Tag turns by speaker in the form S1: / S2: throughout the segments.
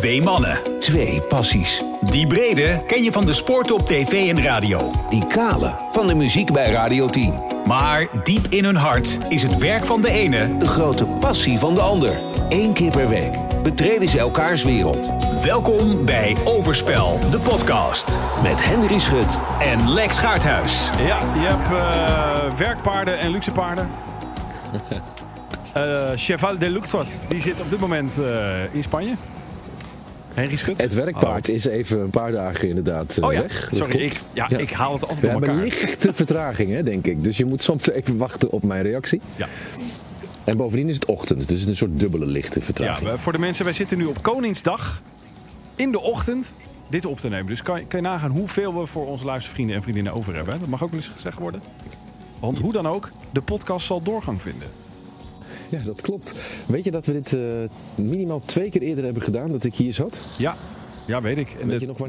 S1: Twee mannen.
S2: Twee passies.
S1: Die brede ken je van de sport op tv en radio.
S2: Die kale van de muziek bij Radio 10.
S1: Maar diep in hun hart is het werk van de ene
S2: De grote passie van de ander. Eén keer per week betreden ze elkaars wereld.
S1: Welkom bij Overspel, de podcast.
S2: Met Henry Schut
S1: En Lex Gaarthuis.
S3: Ja, je hebt eh, werkpaarden en luxe paarden. Eh, Cheval de Luxor, die zit op dit moment eh, in Spanje. Henry Schut.
S4: Het werkpaard is even een paar dagen inderdaad eh,
S3: Oh ja,
S4: weg.
S3: Sorry, ik, ja,
S4: Ja.
S3: ik haal het altijd
S4: We
S3: elkaar.
S4: lichte vertragingen, denk ik. Dus je moet soms even wachten op mijn reactie.
S3: Ja.
S4: En bovendien is het ochtend, dus het is een soort dubbele lichte
S3: Ja,
S4: vertraging.
S3: we- voor de mensen, wij zitten nu op Koningsdag in de ochtend dit op te nemen. Dus kan, je- kan je nagaan hoeveel we voor onze luistervrienden en vriendinnen over hebben. hè? Dat mag ook wel eens gezegd worden. Want hoe dan ook, de podcast zal doorgang vinden.
S4: Ja, dat klopt. Weet je dat we dit eh, minimaal twee keer eerder hebben gedaan, dat ik hier zat?
S3: Ja, ja weet ik. En
S4: Weet je nog waar...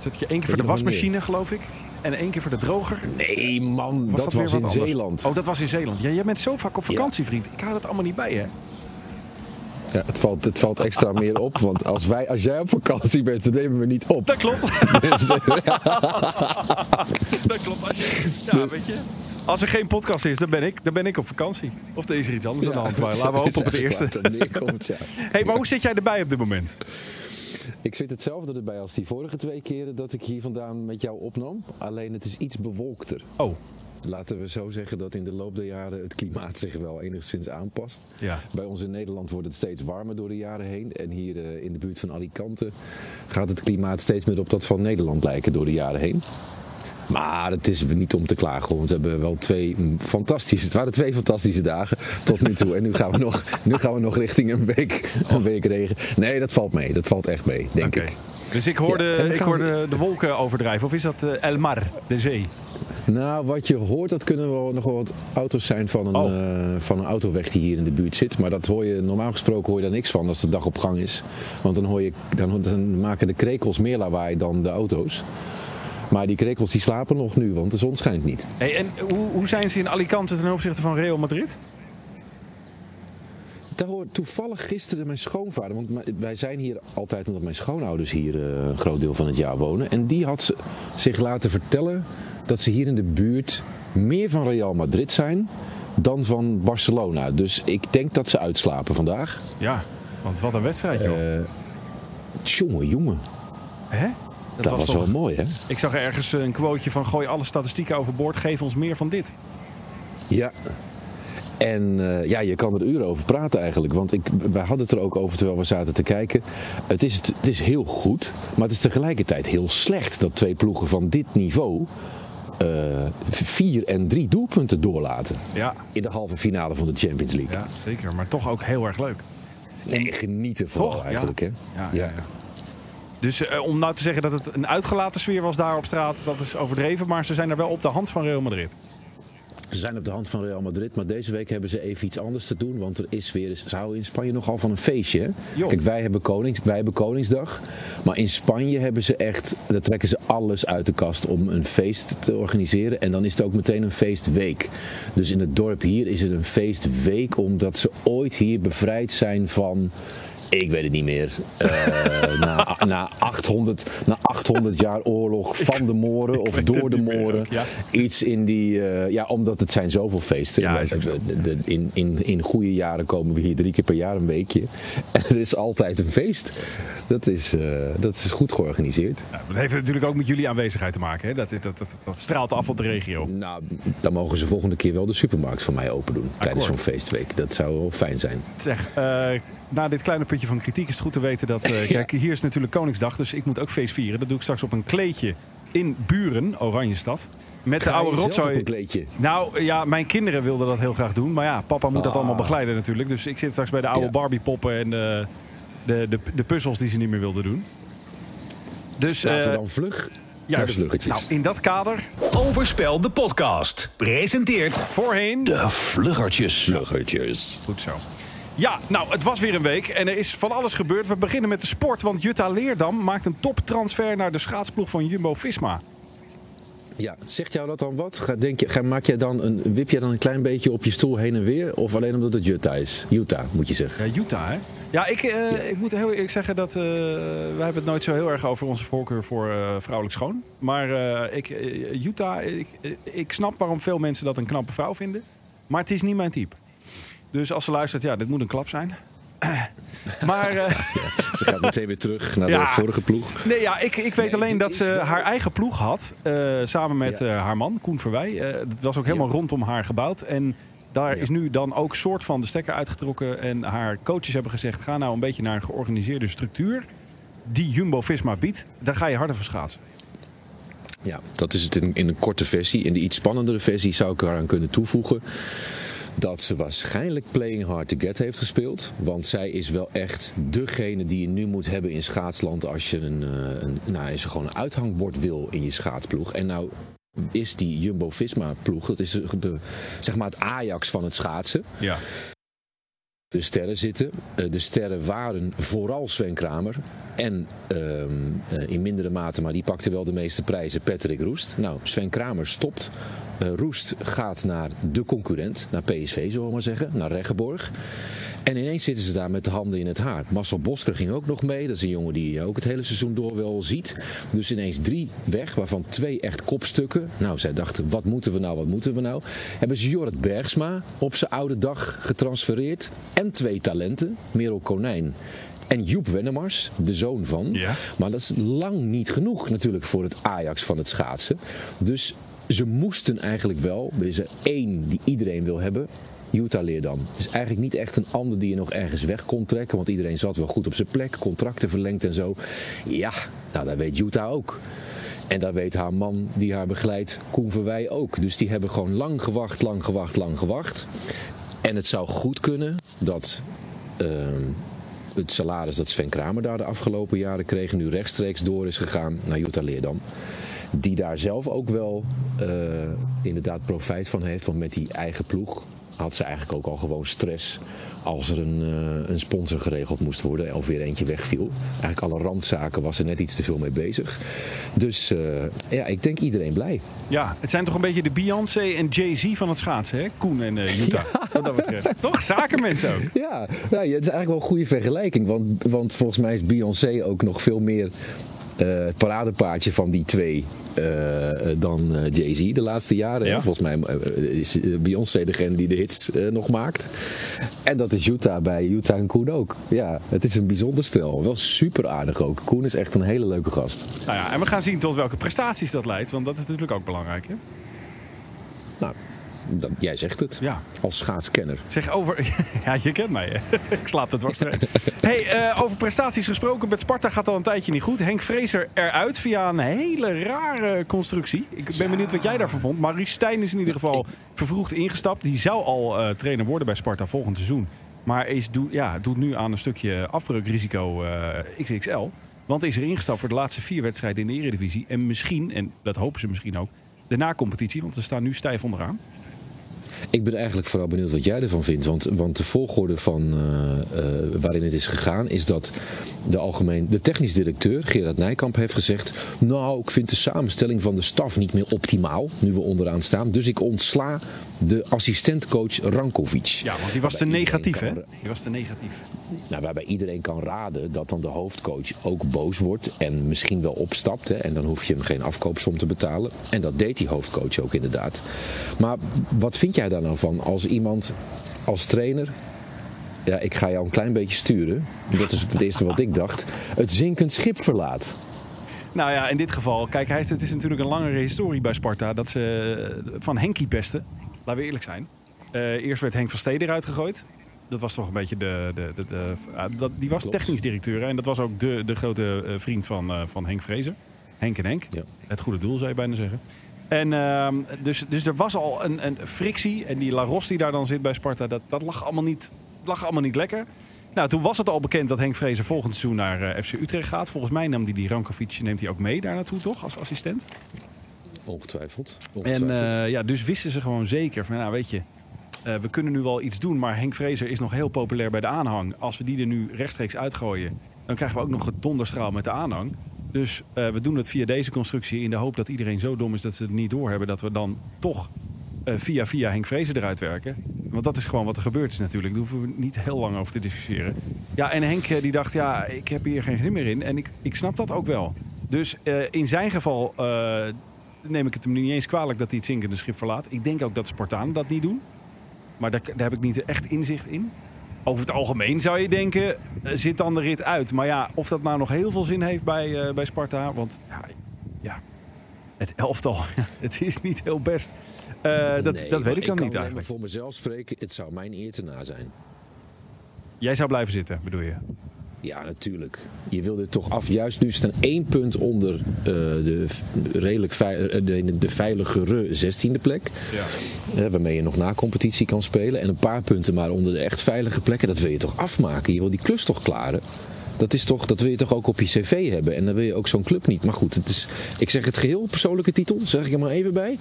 S3: zet je één keer voor de wasmachine, geloof ik. En één keer voor de droger.
S4: Nee man,
S3: Was
S4: dat, was in
S3: anders?
S4: Zeeland.
S3: Oh, dat was in Zeeland. Ja, jij bent zo vaak op vakantie, vriend. Ik hou dat allemaal niet bij, hè?
S4: Ja, het, valt, het valt extra meer op, want als, wij, als jij op vakantie bent, dan nemen we niet op.
S3: Dat klopt.
S4: Dus,
S3: dat klopt. Als, je, ja, weet je, als er geen podcast is, dan ben ik, dan ben ik op vakantie. Of er is er iets anders aan de hand. Maar laten we hopen op het eerste.
S4: Ja.
S3: hey, maar hoe zit jij erbij op dit moment?
S4: Ik zit hetzelfde erbij als die vorige twee keren dat ik hier vandaan met jou opnam. Alleen het is iets bewolkter.
S3: Oh,
S4: Laten we zo zeggen dat in de loop der jaren het klimaat zich wel enigszins aanpast.
S3: ja.
S4: Bij ons in Nederland wordt het steeds warmer door de jaren heen. En hier eh, in de buurt van Alicante gaat het klimaat steeds meer op dat van Nederland lijken door de jaren heen. Maar het is niet om te klagen, want we hebben wel twee fantastische, het waren twee fantastische dagen tot nu toe. En nu gaan we nog, nu gaan we nog richting een week, een week regen. Nee, dat valt mee. Dat valt echt mee, denk
S3: Oké.
S4: ik.
S3: Dus ik hoorde,
S4: Ja,
S3: ik hoorde de wolken overdrijven. Of is dat eh, El Mar, de zee?
S4: Nou, wat je hoort, dat kunnen wel nog wel wat auto's zijn van een,
S3: Oh.
S4: eh, van een autoweg die hier in de buurt zit. Maar dat hoor je, normaal gesproken hoor je daar niks van als de dag op gang is. Want dan, hoor je, dan, dan maken de krekels meer lawaai dan de auto's. Maar die krekels die slapen nog nu, want de zon schijnt niet.
S3: Hey, en hoe, hoe zijn ze in Alicante ten opzichte van Real Madrid?
S4: Daar hoort toevallig gisteren mijn schoonvader, want wij zijn hier altijd omdat mijn schoonouders hier eh, een groot deel van het jaar wonen. En die had zich laten vertellen dat ze hier in de buurt meer van Real Madrid zijn dan van Barcelona. Dus ik denk dat ze uitslapen vandaag.
S3: Ja, want wat een wedstrijd, joh.
S4: Eh Tjonge, jongen.
S3: Hè?
S4: Dat, was, wel mooi, hè?
S3: Ik zag ergens een quoteje van gooi alle statistieken overboord, geef ons meer van dit.
S4: Ja. En eh, ja, je kan er uren over praten eigenlijk. Want ik, wij hadden het er ook over terwijl we zaten te kijken. Het is, het is heel goed, maar het is tegelijkertijd heel slecht dat twee ploegen van dit niveau eh, vier en drie doelpunten doorlaten.
S3: Ja,
S4: In de halve finale van de Champions League.
S3: ja, zeker. Maar toch ook heel erg leuk.
S4: Nee, genieten vooral
S3: Toch?
S4: eigenlijk.
S3: Ja.
S4: Hè?
S3: Ja, ja. Dus eh, om nou te zeggen dat het een uitgelaten sfeer was daar op straat, dat is overdreven. Maar ze zijn er wel op de hand van Real Madrid.
S4: Ze zijn op de hand van Real Madrid, maar deze week hebben ze even iets anders te doen. Want er is weer, ze houden in Spanje nogal van een feestje. Kijk, wij hebben, Konings, wij hebben Koningsdag. Maar in Spanje hebben ze echt, daar trekken ze alles uit de kast om een feest te organiseren. En dan is het ook meteen een feestweek. Dus in het dorp hier is het een feestweek, omdat ze ooit hier bevrijd zijn van. Ik weet het niet meer. Eh, na, na, 800, na 800 jaar oorlog van de Moren of door de Moren.
S3: ook, ja.
S4: Iets in die. eh, ja, omdat het zijn zoveel feesten.
S3: Ja,
S4: Wij- de- in, in, in goede jaren komen we hier drie keer per jaar een weekje. En er is altijd een feest. Dat is, eh, dat is goed georganiseerd.
S3: Ja, dat heeft natuurlijk ook met jullie aanwezigheid te maken. Hè? Dat, dat, dat, dat straalt af op de regio.
S4: Nou, dan mogen ze volgende keer wel de supermarkt van mij open doen. Tijdens zo'n feestweek. Dat zou wel fijn zijn.
S3: Zeg, eh, na dit kleine puntje van kritiek is het goed te weten dat... eh, kijk, hier is natuurlijk Koningsdag, dus ik moet ook feest vieren. Dat doe ik straks op een kleedje in Buren, Oranjestad. Met de oude rotzooi.
S4: een kleedje?
S3: Nou ja, mijn kinderen wilden dat heel graag doen. Maar ja, papa moet dat
S4: Ah.
S3: allemaal begeleiden natuurlijk. Dus ik zit straks bij de oude
S4: Ja.
S3: Barbie poppen en de, de, de, puzzels die ze niet meer wilden doen. Dus
S4: Laten we
S3: eh,
S4: dan vlug
S3: dus-
S4: sluggetjes.
S3: nou, in dat kader,
S1: Overspel, de podcast. Presenteert
S3: voorheen...
S2: De vluggertjes.
S4: sluggetjes.
S3: Goed zo. Ja, nou, het was weer een week en er is van alles gebeurd. We beginnen met de sport, want Jutta Leerdam maakt een toptransfer naar de schaatsploeg van Jumbo-Visma.
S4: Ja, zegt jou dat dan wat? Ga, denk je, ga, maak jij dan een, wip jij dan een klein beetje op je stoel heen en weer? Of alleen omdat het Utah is? Utah, moet je zeggen.
S3: Ja, Utah, hè? Ja, ik, eh, ik moet heel eerlijk zeggen dat... eh we hebben het nooit zo heel erg over onze voorkeur voor eh, vrouwelijk schoon. Maar ik, Utah, ik, ik snap waarom veel mensen dat een knappe vrouw vinden. Maar het is niet mijn type. Dus als ze luistert, ja, dit moet een klap zijn. maar... eh,
S4: Ze gaat meteen weer terug naar
S3: Ja.
S4: de vorige ploeg.
S3: Nee, ja, ik, ik weet
S4: Nee,
S3: alleen dat ze
S4: wel-
S3: haar eigen ploeg had. eh, samen met
S4: Ja.
S3: eh, haar man, Koen Verwij. Eh, het was ook helemaal
S4: Ja.
S3: rondom haar gebouwd. En daar
S4: Ja.
S3: is nu dan ook soort van de stekker uitgetrokken. En haar coaches hebben gezegd: ga nou een beetje naar een georganiseerde structuur. Die Jumbo Visma biedt. Daar ga je harder voor schaatsen.
S4: Ja, dat is het in, in een korte versie. In de iets spannendere versie zou ik eraan kunnen toevoegen dat ze waarschijnlijk Playing Hard to Get heeft gespeeld. Want zij is wel echt degene die je nu moet hebben in schaatsland als je een, eh, een, nou, je gewoon een uithangbord wil in je schaatsploeg. En nou is die Jumbo-Visma ploeg, dat is de, zeg maar het Ajax van het schaatsen.
S3: Ja.
S4: de sterren zitten. Eh, de sterren waren vooral Sven Kramer. En ehm, eh, in mindere mate, maar die pakte wel de meeste prijzen, Patrick Roest. Nou, Sven Kramer stopt. Eh, Roest gaat naar de concurrent, naar PSV zullen we maar zeggen, naar Reggeborg. En ineens zitten ze daar met de handen in het haar. Marcel Bosker ging ook nog mee. Dat is een jongen die je ook het hele seizoen door wel ziet. Dus ineens drie weg, waarvan twee echt kopstukken. Nou, zij dachten, wat moeten we nou, wat moeten we nou? Hebben ze Jorrit Bergsma op zijn oude dag getransfereerd. En twee talenten, Merel Konijn en Joep Wennemars, de zoon van.
S3: Ja.
S4: Maar dat is lang niet genoeg natuurlijk voor het Ajax van het schaatsen. Dus ze moesten eigenlijk wel, er is er één die iedereen wil hebben, Utah Leerdam. Dus eigenlijk niet echt een ander die je nog ergens weg kon trekken. Want iedereen zat wel goed op zijn plek, contracten verlengd en zo. Ja, nou dat weet Utah ook. En dat weet haar man die haar begeleidt, Koen Verwij ook. Dus die hebben gewoon lang gewacht, lang gewacht, lang gewacht. En het zou goed kunnen dat ehm, het salaris dat Sven Kramer daar de afgelopen jaren kreeg... nu rechtstreeks door is gegaan naar Utah Leerdam. Die daar zelf ook wel eh, inderdaad profijt van heeft. Want met die eigen ploeg had ze eigenlijk ook al gewoon stress als er een, eh, een sponsor geregeld moest worden of weer eentje wegviel. Eigenlijk alle randzaken was er net iets te veel mee bezig. Dus eh, ja, ik denk iedereen blij.
S3: ja, het zijn toch een beetje de Beyoncé en Jay-Z van het schaatsen, hè? Koen en eh, Utah. Wat dat betreft. Toch? Zakenmensen ook.
S4: Ja, nou, ja, het is eigenlijk wel een goede vergelijking. Want, want volgens mij is Beyoncé ook nog veel meer het paradepaardje van die twee eh, eh, dan eh, Jay-Z de laatste jaren.
S3: Ja.
S4: Volgens mij eh, is eh, Beyoncé degene die de hits eh, nog maakt. En dat is Utah bij Utah en Koen ook. Ja, het is een bijzonder stel. Wel super aardig ook. Koen is echt een hele leuke gast.
S3: Nou ja, en we gaan zien tot welke prestaties dat leidt. Want dat is natuurlijk ook belangrijk, hè?
S4: Dat, jij zegt het.
S3: Ja.
S4: Als schaatskenner.
S3: Zeg over. Ja, je kent mij. Hè? Ik slaap het dwars. Hey, eh, over prestaties gesproken. Met Sparta gaat al een tijdje niet goed. Henk Vrezer eruit via een hele rare constructie. Ik ben benieuwd wat jij daarvan vond. Maurice Stijn is in ieder geval vervroegd ingestapt. Die zou al eh, trainer worden bij Sparta volgend seizoen. Maar is, doet, ja, doet nu aan een stukje afbreukrisico eh, XXL. Want is er ingestapt voor de laatste vier wedstrijden in de Eredivisie. En misschien, en dat hopen ze misschien ook, de na-competitie. Want ze staan nu stijf onderaan.
S4: Ik ben eigenlijk vooral benieuwd wat jij ervan vindt. Want, want de volgorde van, eh, eh, waarin het is gegaan is dat de, algemeen, de technisch directeur Gerard Nijkamp heeft gezegd... nou, ik vind de samenstelling van de staf niet meer optimaal, nu we onderaan staan. Dus ik ontsla de assistentcoach Rankovic.
S3: Ja, want die was te negatief, hè? Die was te negatief.
S4: Nou, waarbij iedereen kan raden dat dan de hoofdcoach ook boos wordt en misschien wel opstapt. Hè, en dan hoef je hem geen afkoopsom te betalen. En dat deed die hoofdcoach ook inderdaad. Maar wat vind jij daar nou van als iemand als trainer. Ja, ik ga jou een klein beetje sturen. Dat is het eerste wat ik dacht. Het zinkend schip verlaat.
S3: Nou ja, in dit geval, kijk, hij, het is natuurlijk een langere historie bij Sparta dat ze eh, van Henkie pesten. Laten we eerlijk zijn. Eh, eerst werd Henk van Steden eruit gegooid. Dat was toch een beetje de. de, de, de- dat, die was
S4: Klopt.
S3: technisch directeur. En dat was ook de, de grote eh, vriend van, eh, van Henk Vrezen. Henk en Henk.
S4: Ja.
S3: Het goede doel, zou je bijna zeggen. En ehm, dus, dus er was al een, een frictie. En die Laros die daar dan zit bij Sparta, dat, dat lag, allemaal niet, lag allemaal niet lekker. Nou, toen was het al bekend dat Henk Vrezen volgend seizoen naar eh, FC Utrecht gaat. Volgens mij nam hij die Rankovic neemt hij ook mee daar naartoe, toch? Als assistent.
S4: Ongetwijfeld.
S3: En eh, ja, dus wisten ze gewoon zeker van, nou weet je, eh, we kunnen nu wel iets doen, maar Henk Vrezer is nog heel populair bij de aanhang. Als we die er nu rechtstreeks uitgooien, dan krijgen we ook nog het donderstraal met de aanhang. Dus eh, we doen het via deze constructie in de hoop dat iedereen zo dom is dat ze het niet doorhebben. Dat we dan toch eh, via via Henk Vrezen eruit werken. Want dat is gewoon wat er gebeurd is natuurlijk. Daar hoeven we niet heel lang over te discussiëren. Ja, en Henk eh, die dacht, ja, ik heb hier geen zin meer in. En ik, ik snap dat ook wel. Dus in zijn geval neem ik het hem niet eens kwalijk dat hij het zinkende schip verlaat. Ik denk ook dat Spartanen dat niet doen. Maar daar, daar heb ik niet echt inzicht in. Over het algemeen zou je denken, eh, zit dan de rit uit. Maar ja, of dat nou nog heel veel zin heeft bij, eh, bij Sparta. Want ja, ja, het elftal, het is niet heel best. Eh, dat,
S4: Nee,
S3: dat weet ik dan
S4: kan
S3: niet eigenlijk.
S4: voor mezelf spreken. Het zou mijn eer te na zijn.
S3: Jij zou blijven zitten, bedoel je?
S4: Ja, natuurlijk. Je wil dit toch af. Juist nu staan één punt onder eh, de redelijk eh, de, de veiligere 16e plek.
S3: Ja.
S4: Eh, waarmee je nog na competitie kan spelen. En een paar punten maar onder de echt veilige plekken. Dat wil je toch afmaken? Je wil die klus toch klaren? Dat, is toch, dat wil je toch ook op je cv hebben? En dan wil je ook zo'n club niet. Maar goed, het is, ik zeg het geheel persoonlijke titel. Zeg ik er maar even bij.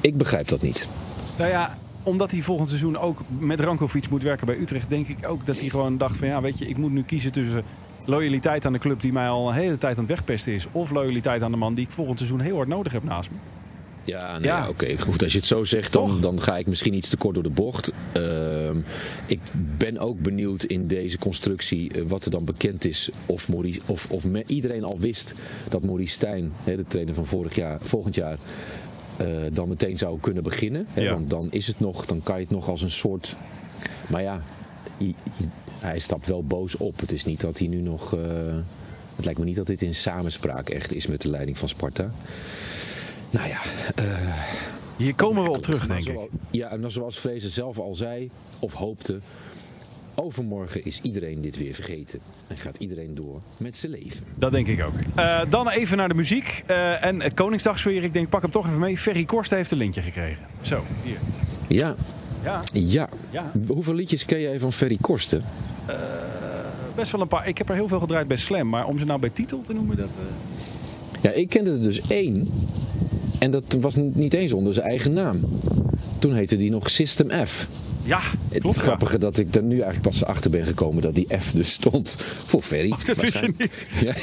S4: Ik begrijp dat niet.
S3: Nou ja, omdat hij volgend seizoen ook met Rankovic moet werken bij Utrecht, denk ik ook dat hij gewoon dacht van ja, weet je, ik moet nu kiezen tussen loyaliteit aan de club die mij al een hele tijd aan het wegpesten is, of loyaliteit aan de man die ik volgend seizoen heel hard nodig heb naast me.
S4: Ja, nee,
S3: Ja.
S4: ja. oké. goed, als je het zo zegt, dan, dan ga ik misschien iets te kort door de bocht. Ehm, ik ben ook benieuwd in deze constructie eh, wat er dan bekend is. Of, Maurice, of, of me- iedereen al wist dat Maurice Stijn, hè, de trainer van vorig jaar, volgend jaar, dan meteen zou kunnen beginnen. Hè,
S3: Ja.
S4: Want dan is het nog, dan kan je het nog als een soort. Maar ja, hij stapt wel boos op. Het is niet dat hij nu nog. eh, het lijkt me niet dat dit in samenspraak echt is met de leiding van Sparta. Nou ja, eh,
S3: Hier komen we op terug, denk ik.
S4: Ja, en zoals Vrezen zelf al zei, of hoopte. Overmorgen is iedereen dit weer vergeten. En gaat iedereen door met zijn leven.
S3: Dat denk ik ook. Eh, dan even naar de muziek. Eh, en het Koningsdagsfeer, ik denk, pak hem toch even mee. Ferry Korsten heeft een lintje gekregen. Zo, hier.
S4: Ja,
S3: Ja,
S4: ja.
S3: ja.
S4: Hoeveel liedjes ken jij van Ferry Korsten?
S3: Best wel een paar. Ik heb er heel veel gedraaid bij Slam, maar om ze nou bij titel te noemen, dat... eh,
S4: Ja, ik kende er dus één. En dat was niet eens onder zijn eigen naam. Toen heette die nog System F.
S3: Ja,
S4: Het
S3: ja.
S4: grappige dat ik er nu eigenlijk pas achter ben gekomen dat die F dus stond voor Ferry.
S3: Dat wist je niet.
S4: Ja.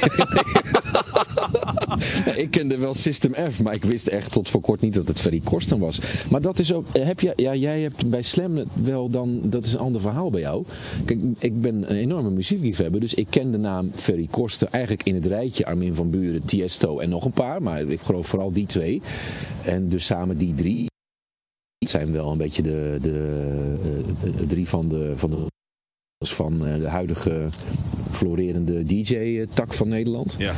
S4: Ja, ik kende wel System F, maar ik wist echt tot voor kort niet dat het Ferry Korsten was. Maar dat is ook. Heb je, ja, jij hebt bij Slam wel dan. Dat is een ander verhaal bij jou. Kijk, ik ben een enorme muziekliefhebber, dus ik ken de naam Ferry Korsten eigenlijk in het rijtje Armin van Buren, Tiesto en nog een paar. Maar ik geloof vooral die twee. En dus samen die drie. Zijn wel een beetje de, de, eh, de drie van de. Van de van eh, de huidige florerende DJ-tak van Nederland.
S3: Ja.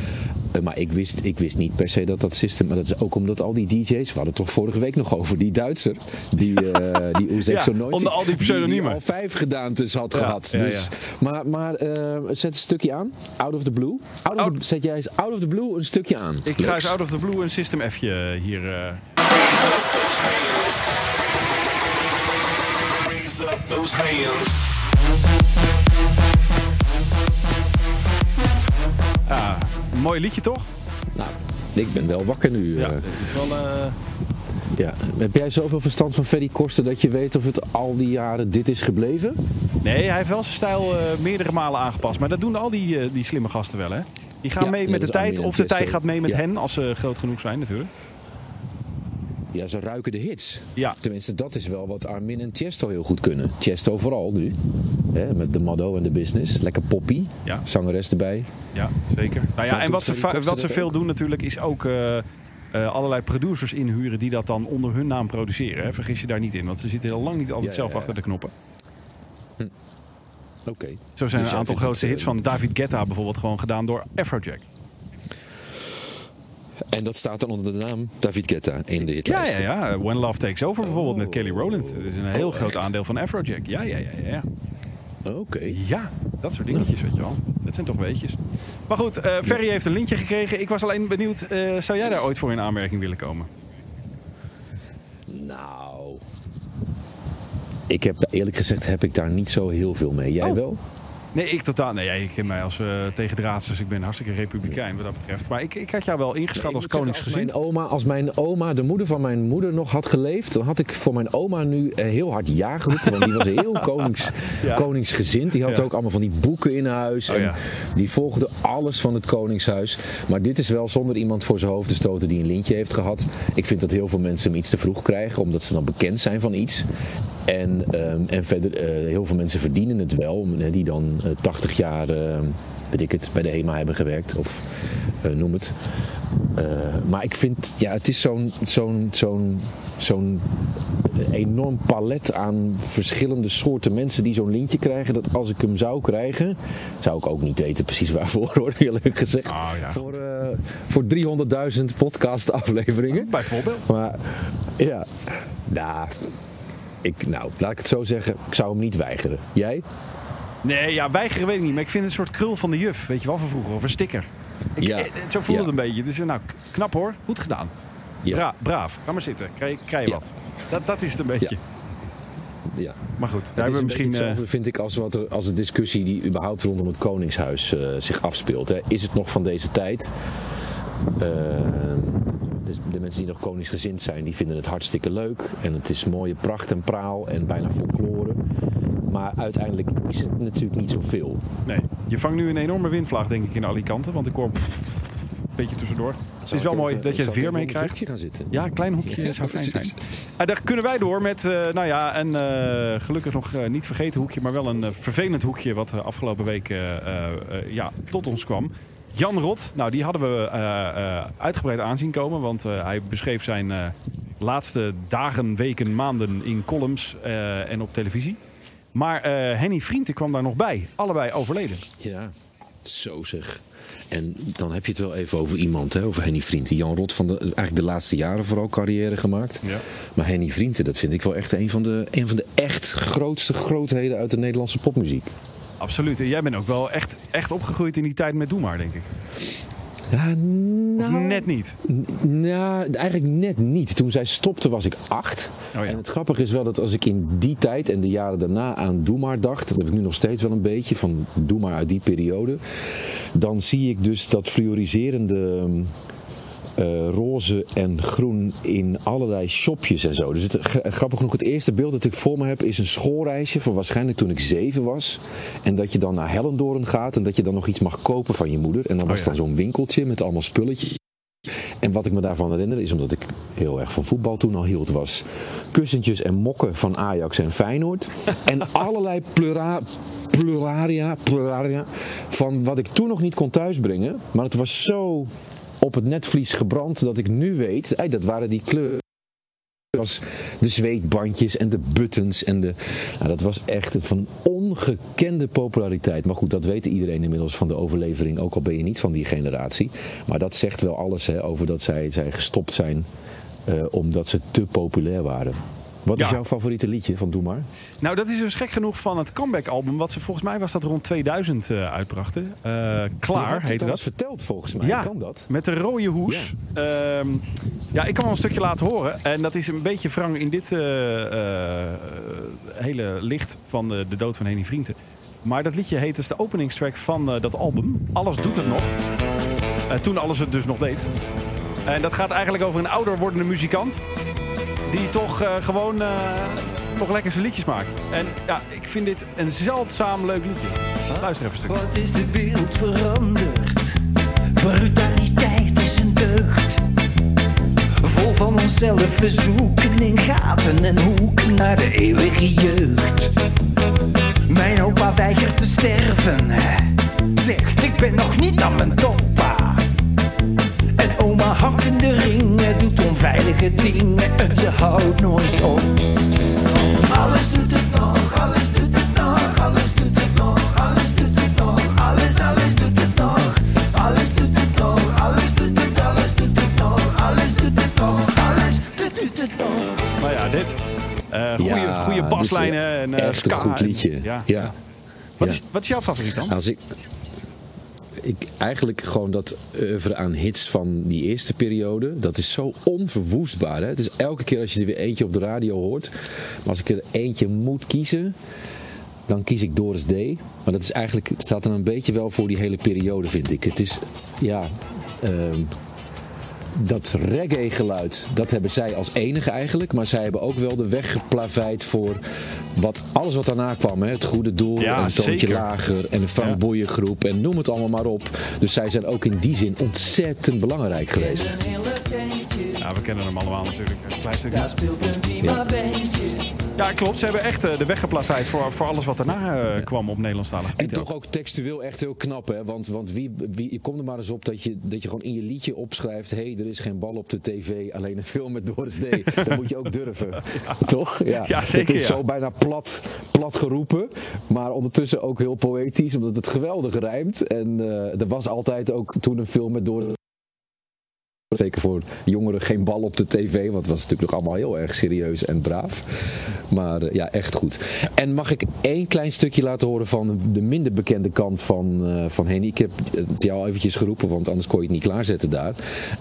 S4: Eh, maar ik wist, ik wist niet per se dat dat systeem. Maar dat is ook omdat al die DJ's. We hadden het toch vorige week nog over die Duitser. Die, eh die zo nooit.
S3: onder al die pseudoniemen.
S4: al vijf gedaantes had
S3: Ja,
S4: gehad.
S3: ja,
S4: dus, Maar, maar eh, zet een stukje aan. Out of the blue. Out of
S3: Out-
S4: the- zet jij eens out of the blue een stukje aan.
S3: Ik ga
S4: Lex.
S3: eens out of the blue een System F'je hier... eh,
S5: those hands.
S3: ah, mooi liedje toch?
S4: Nou, ik ben wel wakker nu.
S3: Ja,
S4: eh.
S3: het is wel... eh,
S4: ja. Heb jij zoveel verstand van Ferry Korsten dat je weet of het al die jaren dit is gebleven?
S3: Nee, hij heeft wel zijn stijl eh, meerdere malen aangepast. Maar dat doen al die, eh, die slimme gasten wel, hè? Die gaan
S4: Ja,
S3: mee met de tijd. Of de tijd gaat mee met
S4: Ja.
S3: hen, als ze groot genoeg zijn natuurlijk.
S4: Ja, ze ruiken de hits.
S3: Ja.
S4: Tenminste, dat is wel wat Armin en Tiesto heel goed kunnen. Tiesto vooral nu. Hè, met de Motto en de Business. Lekker poppy.
S3: Ja.
S4: Zangeres erbij.
S3: Ja, zeker. Nou ja, en wat ze, wat ze veel
S4: ook.
S3: doen natuurlijk is ook eh, eh, allerlei producers inhuren die dat dan onder hun naam produceren. Hè? Vergis je daar niet in, want ze zitten heel lang niet altijd
S4: Ja,
S3: zelf
S4: ja,
S3: achter de knoppen.
S4: Oké.
S3: Zo zijn
S4: Dus
S3: een aantal grootste hits
S4: eh,
S3: van David Guetta bijvoorbeeld gewoon gedaan door Afrojack.
S4: En dat staat dan onder de naam David Guetta in de
S3: Ja,
S4: hitlijst.
S3: ja, ja. When Love Takes Over bijvoorbeeld met Kelly Rowland. Dat is een heel
S4: Oh,
S3: groot
S4: echt?
S3: aandeel van Afrojack. Ja, ja, ja, ja. ja.
S4: Oké.
S3: Ja, dat soort dingetjes, weet je wel. Dat zijn toch weetjes. Maar goed, eh, Ferry heeft een lintje gekregen. Ik was alleen benieuwd, eh, zou jij daar ooit voor in aanmerking willen komen?
S4: Nou... Ik heb eerlijk gezegd heb ik daar niet zo heel veel mee. Jij
S3: Oh.
S4: wel?
S3: Nee, ik totaal. Nee, jij kent mij als eh tegendraads, dus ik ben hartstikke republikein wat dat betreft. Maar ik, ik had jou wel ingeschat als
S4: Ik
S3: koningsgezind.
S4: Als mijn, oma, als mijn oma, de moeder van mijn moeder, nog had geleefd, dan had ik voor mijn oma nu eh, heel hard ja geroepen. Want die was heel konings,
S3: Ja.
S4: koningsgezind. Die had
S3: Ja.
S4: ook allemaal van die boeken in huis.
S3: Oh,
S4: en
S3: ja.
S4: Die volgde alles van het koningshuis. Maar dit is wel zonder iemand voor zijn hoofd te stoten die een lintje heeft gehad. Ik vind dat heel veel mensen hem iets te vroeg krijgen, omdat ze dan bekend zijn van iets. En, ehm, en verder, eh, heel veel mensen verdienen het wel, eh, die dan eh, 80 jaar, eh, weet ik het, bij de HEMA hebben gewerkt. Of eh, noem het. Eh, maar ik vind, ja, het is zo'n zo'n zo'n zo'n enorm palet aan verschillende soorten mensen die zo'n lintje krijgen. Dat als ik hem zou krijgen, zou ik ook niet weten precies waarvoor, hoor, eerlijk gezegd.
S3: Ja,
S4: voor eh, voor 300.000 podcast afleveringen.
S3: Bijvoorbeeld.
S4: Maar ja, nou, ik, nou, laat ik het zo zeggen, ik zou hem niet weigeren. Jij?
S3: Nee, ja, weigeren weet ik niet. Maar ik vind het een soort krul van de juf, weet je wel, van vroeger. Of een sticker. Ik,
S4: Ja.
S3: eh, Zo voelt
S4: Ja.
S3: het een beetje. Dus nou, knap hoor. Goed gedaan.
S4: Ja.
S3: Bra- braaf. Ga maar zitten. Krijg, krijg je wat. Dat, dat is het een beetje.
S4: Ja.
S3: Maar goed, daar hebben we misschien...
S4: beetje
S3: eh,
S4: hetzelfde, vind ik, als, wat er, als de discussie die überhaupt rondom het Koningshuis eh, zich afspeelt. Hè. Is het nog van deze tijd? Eh, dus de mensen die nog koningsgezind zijn, die vinden het hartstikke leuk. En het is mooie pracht en praal en bijna folklore. Maar uiteindelijk is het natuurlijk niet zoveel.
S3: nee, je vangt nu een enorme windvlaag, denk ik, in Alicante. Want ik hoor... Een beetje tussendoor. Het is wel mooi dat je het weer meekrijgt.
S4: gaan zitten.
S3: Ja, een klein hoekje
S4: Ja,
S3: zou fijn zijn.
S4: precies.
S3: Ah, daar kunnen wij door met, eh, nou ja, een eh, gelukkig nog eh, niet vergeten hoekje, maar wel een eh, vervelend hoekje wat eh, afgelopen week eh, eh, eh, ja, tot ons kwam. Jan Rot, nou die hadden we eh, eh, uitgebreid aanzien komen, want eh, hij beschreef zijn eh, laatste dagen, weken, maanden in columns eh, en op televisie. Maar eh, Henny Vrienden kwam daar nog bij, allebei overleden.
S4: Ja, zo zeg. En dan heb je het wel even over iemand, hè, over Henny Vrienden. Jan Rot van de, eigenlijk de laatste jaren vooral carrière gemaakt.
S3: Ja.
S4: Maar Henny Vrienden, dat vind ik wel echt een van, de, een van de echt grootste grootheden uit de Nederlandse popmuziek.
S3: Absoluut. En jij bent ook wel echt, echt opgegroeid in die tijd met Doe Maar, denk ik.
S4: Ja,
S3: Of
S4: nou,
S3: net niet.
S4: Nou, eigenlijk net niet. Toen zij stopte was ik acht.
S3: Oh ja.
S4: En het grappige is wel dat als ik in die tijd en de jaren daarna aan Doe Maar dacht, dat heb ik nu nog steeds wel een beetje van Doe Maar uit die periode, dan zie ik dus dat fluoriserende eh, roze en groen in allerlei shopjes en zo. Dus het, gra- grappig genoeg, het eerste beeld dat ik voor me heb is een schoolreisje van waarschijnlijk toen ik zeven was. En dat je dan naar Hellendoorn gaat en dat je dan nog iets mag kopen van je moeder. En dan was
S3: ja.
S4: dan zo'n winkeltje met allemaal spulletjes. En wat ik me daarvan herinner is, omdat ik heel erg van voetbal toen al hield, was kussentjes en mokken van Ajax en Feyenoord. en allerlei plura, pluraria, pluraria van wat ik toen nog niet kon thuisbrengen. Maar het was zo op het netvlies gebrand dat ik nu weet, dat waren die kleuren. was de zweetbandjes en de buttons. En de, nou, dat was echt van ongekende populariteit. Maar goed, dat weet iedereen inmiddels van de overlevering. Ook al ben je niet van die generatie. Maar dat zegt wel alles hè, over dat zij, zij gestopt zijn. eh, omdat ze te populair waren. Wat is jouw favoriete liedje van Doe Maar?
S3: Nou, dat is dus gek genoeg van het comeback-album. Wat ze volgens mij was dat rond 2000 eh, uitbrachten. Eh, Klaar heette dat.
S4: eens verteld volgens mij.
S3: Ja,
S4: Kan dat?
S3: met de rode hoes. Ja. ja, ik kan wel een stukje laten horen. En dat is een beetje wrang in dit eh, hele licht van de, de dood van Henny Vrienden. Maar dat liedje heet dus de openingstrack van dat album. Alles doet het nog. Toen alles het dus nog deed. En dat gaat eigenlijk over een ouder wordende muzikant. Die toch eh, gewoon eh, nog lekker zijn liedjes maakt. En ja, ik vind dit een zeldzaam leuk liedje. Luister even een stukje.
S6: Wat is de wereld veranderd? Brutaliteit is een deugd. Vol van onszelf, we zoeken in gaten en hoeken naar de eeuwige jeugd. Mijn opa weigert te sterven. Zegt, ik ben nog niet aan mijn toppa. En oma hangt in de ringen, doet onveilige dingen en ze houdt nooit op. Alles doet het nog, alles doet het nog, alles doet het nog, alles doet het nog, alles, alles doet het nog, alles doet het nog, alles doet het, alles doet het nog, alles doet het nog, alles doet, het nog.
S3: Nou ja, dit. Eh goede,
S4: Ja,
S3: goede baslijnen. en, eh,
S4: echt een goed liedje.
S3: ja.
S4: ja.
S3: Wat, is, wat is jouw favoriet dan?
S4: Als ik, ik eigenlijk gewoon dat oeuvre aan hits van die eerste periode, dat is zo onverwoestbaar. Hè? Het is elke keer als je er weer eentje op de radio hoort, maar als ik er eentje moet kiezen, dan kies ik Doris D. Maar dat is eigenlijk, staat dan een beetje wel voor die hele periode, vind ik. Het is, ja, ehm, dat reggae geluid, dat hebben zij als enige eigenlijk. Maar zij hebben ook wel de weg geplaveid voor wat, alles wat daarna kwam. Hè? Het goede doel,
S3: Ja,
S4: en een toontje
S3: zeker.
S4: lager en een Frank
S3: Ja.
S4: Boeien-groep en noem het allemaal maar op. Dus zij zijn ook in die zin ontzettend belangrijk geweest.
S3: Ja, we kennen hem allemaal natuurlijk. Een klein stukje.
S6: Daar
S3: Ja, klopt. Ze hebben echt eh, de weg geplaveid voor, voor alles wat daarna eh, kwam op Nederlandstalig
S4: En toch ook textueel echt heel knap, hè? Want, want wie, wie, je komt er maar eens op dat je, dat je gewoon in je liedje opschrijft: hé, hey, er is geen bal op de tv, alleen een film met Doris D. Dat moet je ook durven. Toch? Ja,
S3: Ja, zeker,
S4: Het is
S3: ja.
S4: zo bijna plat, plat geroepen, maar ondertussen ook heel poëtisch, omdat het geweldig rijmt. En eh, er was altijd ook toen een film met Doris Zeker voor jongeren geen bal op de tv, want het was natuurlijk nog allemaal heel erg serieus en braaf. Maar eh, ja, echt goed. En mag ik één klein stukje laten horen van de minder bekende kant van, eh van Henny? Ik heb het jou eventjes geroepen, want anders kon je het niet klaarzetten daar.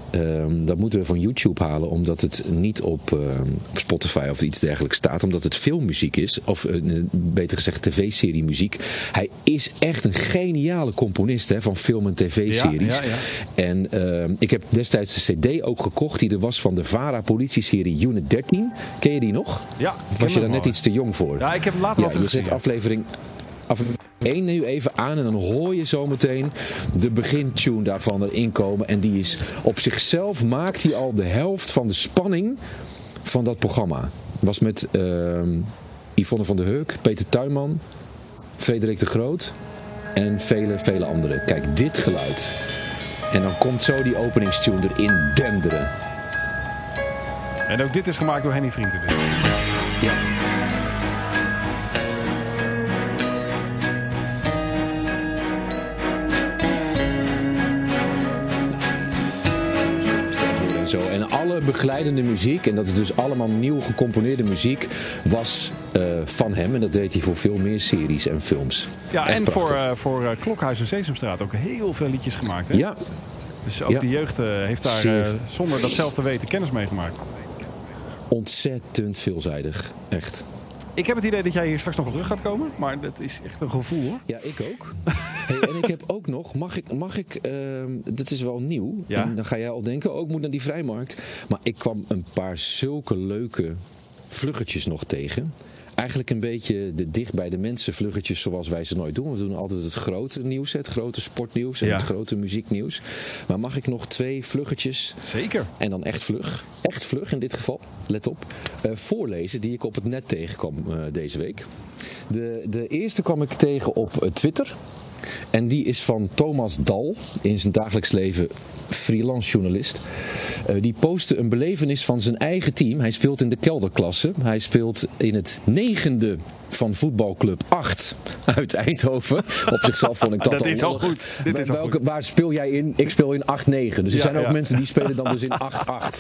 S4: Ehm, dat moeten we van YouTube halen, omdat het niet op, ehm, op Spotify of iets dergelijks staat. Omdat het filmmuziek is, of eh, beter gezegd tv-serie muziek. Hij is echt een geniale componist hè, van film- en tv-series.
S3: Ja, ja,
S4: En ehm, ik heb destijds cd ook gekocht die er was van de VARA politieserie Unit 13. Ken je die nog?
S3: Ja,
S4: was je daar net iets te jong voor?
S3: Ja, ik heb hem later
S4: Ja, je zet aflevering, aflevering 1 nu even aan en dan hoor je zometeen de begintune daarvan erin komen. En die is op zichzelf maakt hij al de helft van de spanning van dat programma. Was met ehm, Yvonne van der Heuk, Peter Tuinman, Frederik de Groot en vele, vele anderen. Kijk, dit geluid. En dan komt zo die openingstune erin denderen.
S3: En ook dit is gemaakt door Henny Vrienden. Dus.
S4: Ja. Alle begeleidende muziek, en dat is dus allemaal nieuw gecomponeerde muziek, was eh, van hem. En dat deed hij voor veel meer series en films.
S3: Ja,
S4: Echt
S3: en voor, eh, voor eh, Klokhuis en Sesamstraat ook heel veel liedjes gemaakt. Hè?
S4: Ja,
S3: Dus ook
S4: Ja.
S3: de jeugd heeft daar zonder dat zelf te weten kennis mee gemaakt.
S4: ontzettend veelzijdig. Echt.
S3: Ik heb het idee dat jij hier straks nog wel terug gaat komen. Maar dat is echt een gevoel hoor.
S4: Ja, ik ook. Hey, en ik heb ook nog, mag ik, mag ik ehm, dat is wel nieuw.
S3: Ja.
S4: En dan ga jij al denken, oh, ik moet naar die vrijmarkt. Maar ik kwam een paar zulke leuke vluggetjes nog tegen. Eigenlijk een beetje de dicht bij de mensen vluggetjes zoals wij ze nooit doen. We doen altijd het grote nieuws, het grote sportnieuws en
S3: Ja.
S4: het grote muzieknieuws. Maar mag ik nog twee vluggetjes
S3: Zeker.
S4: en dan echt vlug, echt vlug in dit geval, let op, eh, voorlezen die ik op het net tegenkwam eh, deze week. De, de eerste kwam ik tegen op eh, Twitter. En die is van Thomas Dal, in zijn dagelijks leven freelance journalist. Eh, die postte een belevenis van zijn eigen team. Hij speelt in de kelderklasse. Hij speelt in het negende van voetbalclub 8 uit Eindhoven. Op zichzelf vond ik dat,
S3: Dat
S4: al
S3: is al goed. Dit is al
S4: welke-
S3: goed.
S4: Waar speel jij in? Ik speel in 8-9. Dus er
S3: Ja,
S4: zijn ook mensen die spelen dan dus in 8-8.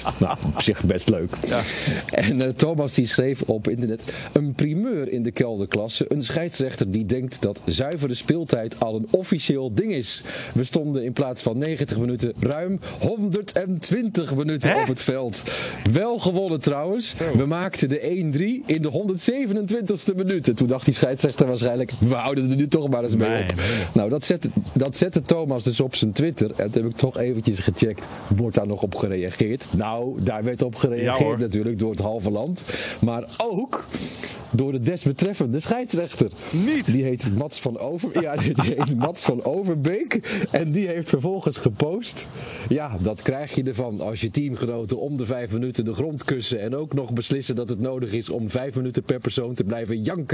S4: Nou, op zich best leuk.
S3: Ja.
S4: En eh, Thomas die schreef op internet een primeur in de kelderklasse. Een scheidsrechter die denkt dat zuivere speeltijd al een officieel ding is. We stonden in plaats van 90 minuten ruim 120 minuten
S3: Hè?
S4: op het veld. Wel gewonnen trouwens. We maakten de 1-3 in de 127ste minuut. En toen dacht die scheidsrechter waarschijnlijk, we houden er nu toch maar eens mee
S3: Nee,
S4: op.
S3: nee.
S4: Nou, dat zette, dat zette Thomas dus op zijn Twitter. En toen heb ik toch eventjes gecheckt. Wordt daar nog op gereageerd? Nou, daar werd op gereageerd natuurlijk door het halve land. Maar ook door de desbetreffende scheidsrechter.
S3: Niet?
S4: Die heet Mats van Over. Ja, die heet Mats van Overbeek. En die heeft vervolgens gepost. Ja, dat krijg je ervan als je teamgenoten om de vijf minuten de grond kussen. En ook nog beslissen dat het nodig is om vijf minuten per persoon te blijven janken.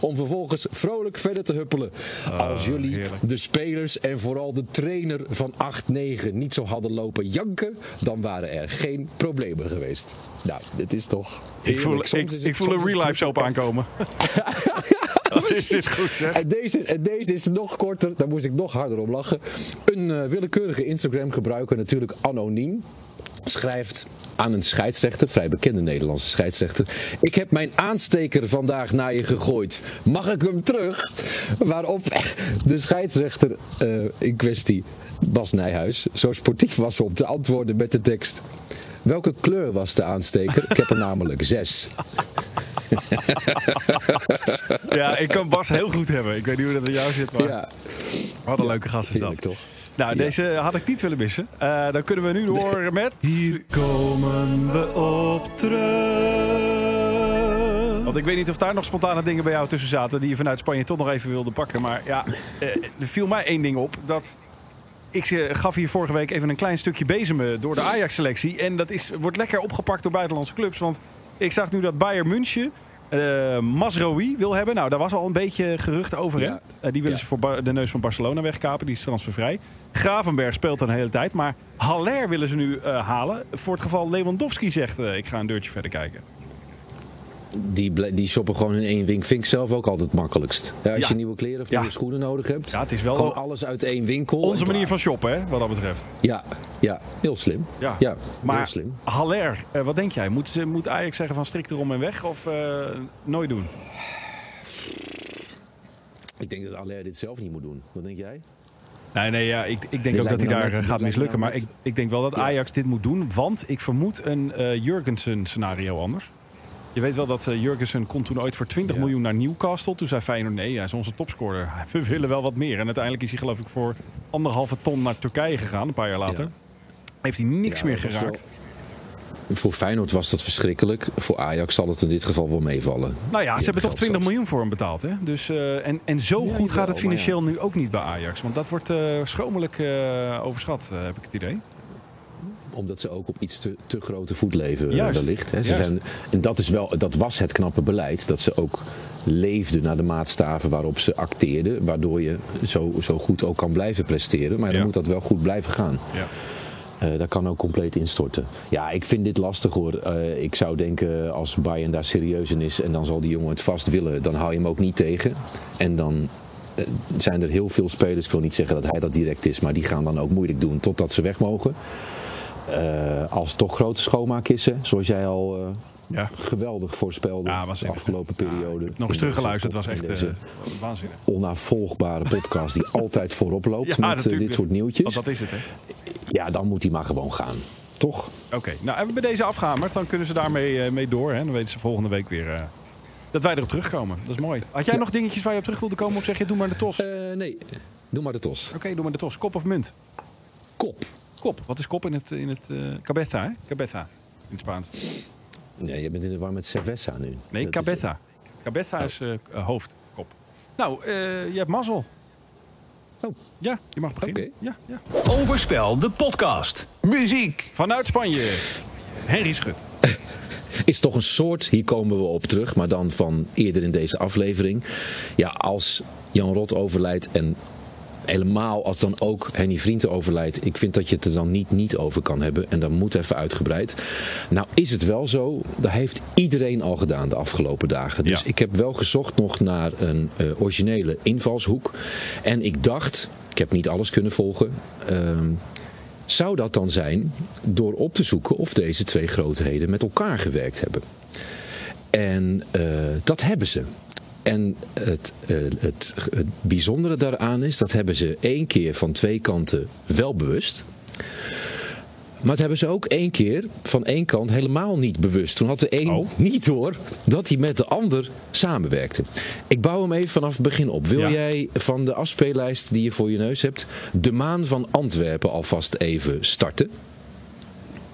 S4: Om vervolgens vrolijk verder te huppelen. Als jullie
S3: heerlijk.
S4: de spelers en vooral de trainer van 8-9 niet zo hadden lopen janken, dan waren er geen problemen geweest. Nou, dit is toch.
S3: Ik voel,
S4: heerlijk. Soms
S3: ik,
S4: het-
S3: ik voel een real life soap
S4: echt-
S3: aankomen. Dat is, goed zeg.
S4: En deze, en deze is nog korter, daar moest ik nog harder om lachen. Een eh, willekeurige Instagram gebruiker, natuurlijk anoniem, schrijft aan een scheidsrechter, vrij bekende Nederlandse scheidsrechter. Ik heb mijn aansteker vandaag naar je gegooid. Mag ik hem terug? Waarop de scheidsrechter eh, in kwestie, Bas Nijhuis, zo sportief was om te antwoorden met de tekst. Welke kleur was de aansteker? Ik heb er namelijk zes.
S3: Ja, ik kan Bas heel goed hebben. Ik weet niet hoe dat bij jou zit, maar
S4: Ja,
S3: wat een leuke gast is dat.
S4: toch?
S3: Nou,
S4: Ja.
S3: deze had ik niet willen missen. Eh, dan kunnen we nu door met... Hier komen we op terug. Want ik weet niet of daar nog spontane dingen bij jou tussen zaten... die je vanuit Spanje toch nog even wilde pakken. Maar ja, eh, er viel mij één ding op. Dat ik eh, gaf hier vorige week even een klein stukje bezemen door de Ajax-selectie. En dat is, wordt lekker opgepakt door buitenlandse clubs. Want ik zag nu dat Bayern München eh Masrowi wil hebben. Nou, daar was al een beetje gerucht over. Hè? Eh, die willen
S4: Ja.
S3: ze voor Ba- de neus van Barcelona wegkapen. Die is transfervrij. Gravenberg speelt dan een hele tijd. Maar Haller willen ze nu eh, halen. Voor het geval Lewandowski zegt... eh, ik ga een deurtje verder kijken.
S4: Die, die shoppen gewoon in één winkel. Vind ik zelf ook altijd het makkelijkst. Ja, als
S3: Ja.
S4: je nieuwe kleren of nieuwe schoenen nodig hebt.
S3: Ja, het is wel
S4: gewoon
S3: wel
S4: alles uit één winkel.
S3: Onze manier van shoppen, hè, wat dat betreft.
S4: Ja, ja, heel slim.
S3: Ja.
S4: Ja, heel slim.
S3: Haller, eh, wat denk jij? Moet, ze- moet Ajax zeggen van strikt erom en weg? Of eh, nooit doen?
S4: Ik denk dat Aller dit zelf niet moet doen. Wat denk jij?
S3: Nee, nee, ja, ik, ik denk
S4: Dit
S3: ook dat hij daar eh, gaat mislukken.
S4: nou
S3: Maar ik, ik denk wel dat
S4: Ja.
S3: Ajax dit moet doen. Want ik vermoed een eh Jurgensen scenario anders. Je weet wel dat eh, Jurgensen kon toen ooit voor 20
S4: Ja.
S3: miljoen naar Newcastle. Toen zei Feyenoord, nee, hij is onze topscorer. We willen wel wat meer. En uiteindelijk is hij geloof ik voor anderhalve ton naar Turkije gegaan, een paar jaar later.
S4: Ja.
S3: Heeft hij niks
S4: Ja,
S3: meer geraakt.
S4: Voor Feyenoord was dat verschrikkelijk. Voor Ajax zal het in dit geval wel meevallen.
S3: Nou ja, ze hebben toch
S4: geld
S3: 20
S4: zat.
S3: miljoen voor hem betaald. Hè? Dus, eh, en, en zo goed gaat het financieel nu ook niet bij Ajax. Want dat wordt eh schromelijk overschat, heb ik het idee.
S4: Omdat ze ook op iets te, te grote voet leven
S3: Juist,
S4: wellicht. Hè. Ze
S3: juist.
S4: zijn, en dat, is wel, dat was het knappe beleid. Dat ze ook leefden naar de maatstaven waarop ze acteerden. Waardoor je zo, zo goed ook kan blijven presteren. Maar dan
S3: Ja.
S4: moet dat wel goed blijven gaan.
S3: Ja.
S4: Eh dat kan ook compleet instorten. Ja, ik vind dit lastig hoor. Eh, ik zou denken als Bayern daar serieus in is en dan zal die jongen het vast willen, dan hou je hem ook niet tegen. En dan eh, zijn er heel veel spelers, ik wil niet zeggen dat hij dat direct is, maar die gaan dan ook moeilijk doen totdat ze weg mogen. Eh, als toch grote schoonmaak is, hè, zoals jij al eh,
S3: Ja.
S4: geweldig voorspelde
S3: Ja, was
S4: de afgelopen
S3: Ja,
S4: periode.
S3: nog eens teruggeluisterd. Het was echt eh, waanzinnig.
S4: onafvolgbare podcast die altijd voorop loopt
S3: Ja,
S4: met eh, dit soort nieuwtjes.
S3: Want dat is het, hè?
S4: Ja, dan moet hij maar gewoon gaan. Toch?
S3: Oké, nou hebben we deze afgehamerd. Dan kunnen ze daarmee eh, mee door. Hè? Dan weten ze volgende week weer eh, dat wij erop terugkomen. Dat is mooi. Had jij nog dingetjes waar je op terug wilde komen? Of zeg je, doe maar de tos? Oké,
S4: Eh, nee, doe maar de tos.
S3: doe maar de tos. Kop of munt?
S4: Kop.
S3: Kop. Wat is kop in het, in het eh cabeza, hè? Cabeza. In het Spaans.
S4: Nee, je bent in de war met Cerveza nu.
S3: Nee,
S4: Dat is-
S3: cabeza. Cabeza is eh, hoofd, kop. Nou, eh, je hebt mazzel.
S4: Oh.
S3: Ja, je mag beginnen.
S4: Oké.
S3: Ja, ja.
S1: Overspel, de podcast. Muziek.
S3: Vanuit Spanje. Henry Schut.
S4: Is toch een soort, hier komen we op terug, maar dan van eerder in deze aflevering. Ja, als Jan Rot overlijdt en helemaal als dan ook Henny Vrienden overlijdt. Ik vind dat je het er dan niet niet over kan hebben. En dan moet even uitgebreid. Nou is het wel zo, dat heeft iedereen al gedaan de afgelopen dagen. Dus
S3: Ja.
S4: ik heb wel gezocht nog naar een eh, originele invalshoek. En ik dacht, ik heb niet alles kunnen volgen... ehm, zou dat dan zijn door op te zoeken of deze twee grootheden met elkaar gewerkt hebben? En eh, dat hebben ze. En het, eh, het, het bijzondere daaraan is, dat hebben ze één keer van twee kanten wel bewust. Maar dat hebben ze ook één keer van één kant helemaal niet bewust. Toen had de een
S3: Oh.
S4: niet door dat hij met de ander samenwerkte. Ik bouw hem even vanaf het begin op. Wil
S3: Ja.
S4: jij van de afspeellijst die je voor je neus hebt... de maan van Antwerpen alvast even starten?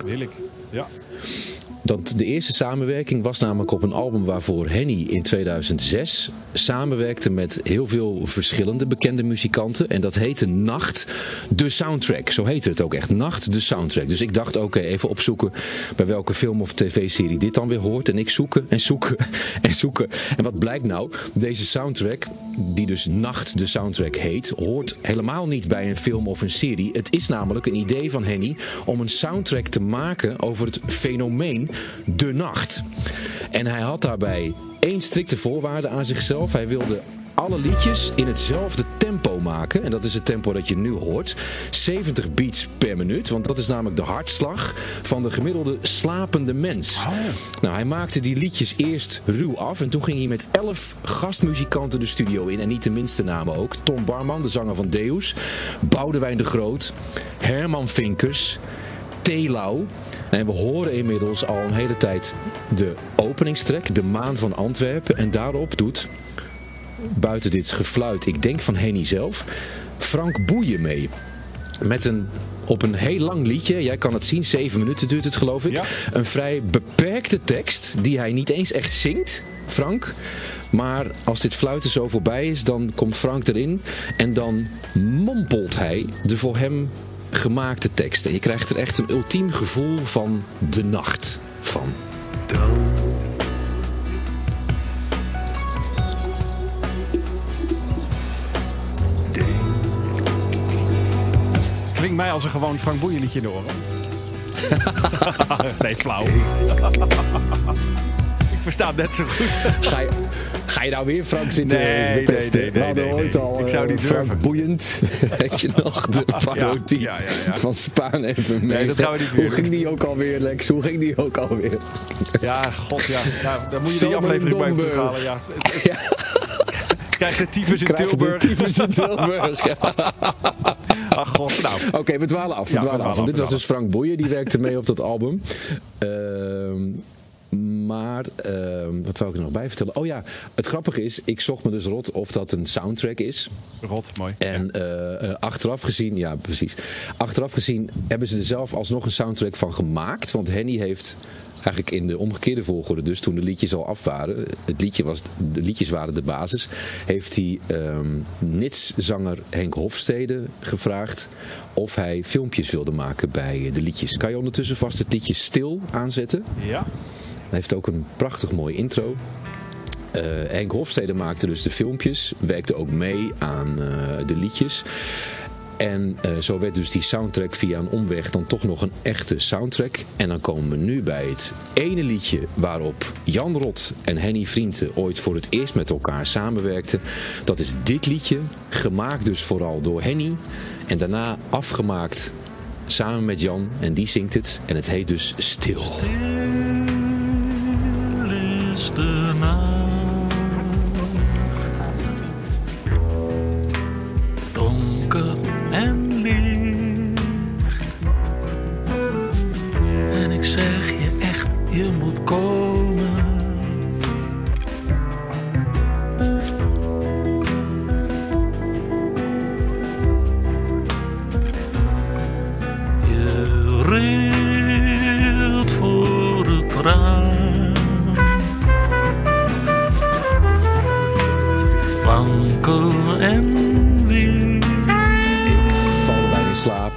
S3: Wil ik. Ja.
S4: Dat de eerste samenwerking was namelijk op een album waarvoor Henny in 2006 samenwerkte met heel veel verschillende bekende muzikanten. En dat heette Nacht, de soundtrack. Zo heette het ook echt, Nacht, de soundtrack. Dus ik dacht, oké, even opzoeken bij welke film of tv-serie dit dan weer hoort. En ik zoeken en zoeken en zoeken. En wat blijkt nou? Deze soundtrack, die dus Nacht, de soundtrack heet, hoort helemaal niet bij een film of een serie. Het is namelijk een idee van Henny om een soundtrack te maken over het fenomeen de nacht. En hij had daarbij één strikte voorwaarde aan zichzelf. Hij wilde alle liedjes in hetzelfde tempo maken. En dat is het tempo dat je nu hoort. 70 beats per minuut. Want dat is namelijk de hartslag van de gemiddelde slapende mens. Nou, hij maakte die liedjes eerst ruw af. En toen ging hij met 11 gastmuzikanten de studio in. En niet de minste namen ook. Tom Barman, de zanger van Deus. Boudewijn de Groot. Herman Vinkers. Telau. En we horen inmiddels al een hele tijd de openingstrek, de maan van Antwerpen. En daarop doet buiten dit gefluit, ik denk van Henny zelf, Frank Boeien mee. Met een op een heel lang liedje, jij kan het zien, zeven minuten duurt het geloof ik.
S3: Ja.
S4: Een vrij beperkte tekst die hij niet eens echt zingt, Frank. Maar als dit fluiten zo voorbij is, dan komt Frank erin en dan mompelt hij de voor hem gemaakte tekst. En je krijgt er echt een ultiem gevoel van de nacht van.
S3: Klinkt mij als een gewoon Frank Boeien liedje in de oren. nee, flauw. Ik versta het net zo goed.
S4: Ga je, ga je nou weer Frank zitten
S3: Nee, nee, nee,
S4: We hadden ooit al
S3: Ik zou
S4: eh,
S3: niet
S4: Frank
S3: durven.
S4: Boeiend. Weet je nog, de parodie
S3: ja, ja, ja.
S4: van Spaan even mee.
S3: dat gaan we niet
S4: Hoe ging die ook alweer, Lex? Hoe ging die ook alweer?
S3: Ja, god ja. dan moet je die aflevering bij terughalen. Ja. Krijg de tyfus in
S4: Krijg je de
S3: Tilburg.
S4: tyfus in Tilburg. Ja.
S3: Ach god, nou.
S4: Oké, we dwalen af. We
S3: Ja, we
S4: dwalen af. dit was dus Frank Boeien, die werkte mee op dat album. Ehm, maar, ehm, wat wou ik er nog bij vertellen? Oh ja, het grappige is, ik zocht me dus rot of dat een soundtrack is.
S3: Rot, mooi.
S4: En eh, eh, achteraf gezien, ja precies. Achteraf gezien hebben ze er zelf alsnog een soundtrack van gemaakt. Want Henny heeft eigenlijk in de omgekeerde volgorde, dus toen de liedjes al af waren, het liedje was, de liedjes waren de basis, heeft hij ehm Nits-zanger Henk Hofstede gevraagd of hij filmpjes wilde maken bij de liedjes. Kan je ondertussen vast het liedje Stil aanzetten?
S3: Ja.
S4: Heeft ook een prachtig mooi intro. Eh, Henk Hofstede maakte dus de filmpjes, werkte ook mee aan eh, de liedjes. En eh, zo werd dus die soundtrack via een omweg dan toch nog een echte soundtrack. En dan komen we nu bij het ene liedje waarop Jan Rot en Henny Vrienden ooit voor het eerst met elkaar samenwerkten. Dat is dit liedje, gemaakt dus vooral door Henny. En daarna afgemaakt samen met Jan. En die zingt het. En het heet dus Stil.
S7: Is de nacht. Donker en licht. En ik zeg je echt, je moet komen. Je rilt voor het raam.
S4: Slaap.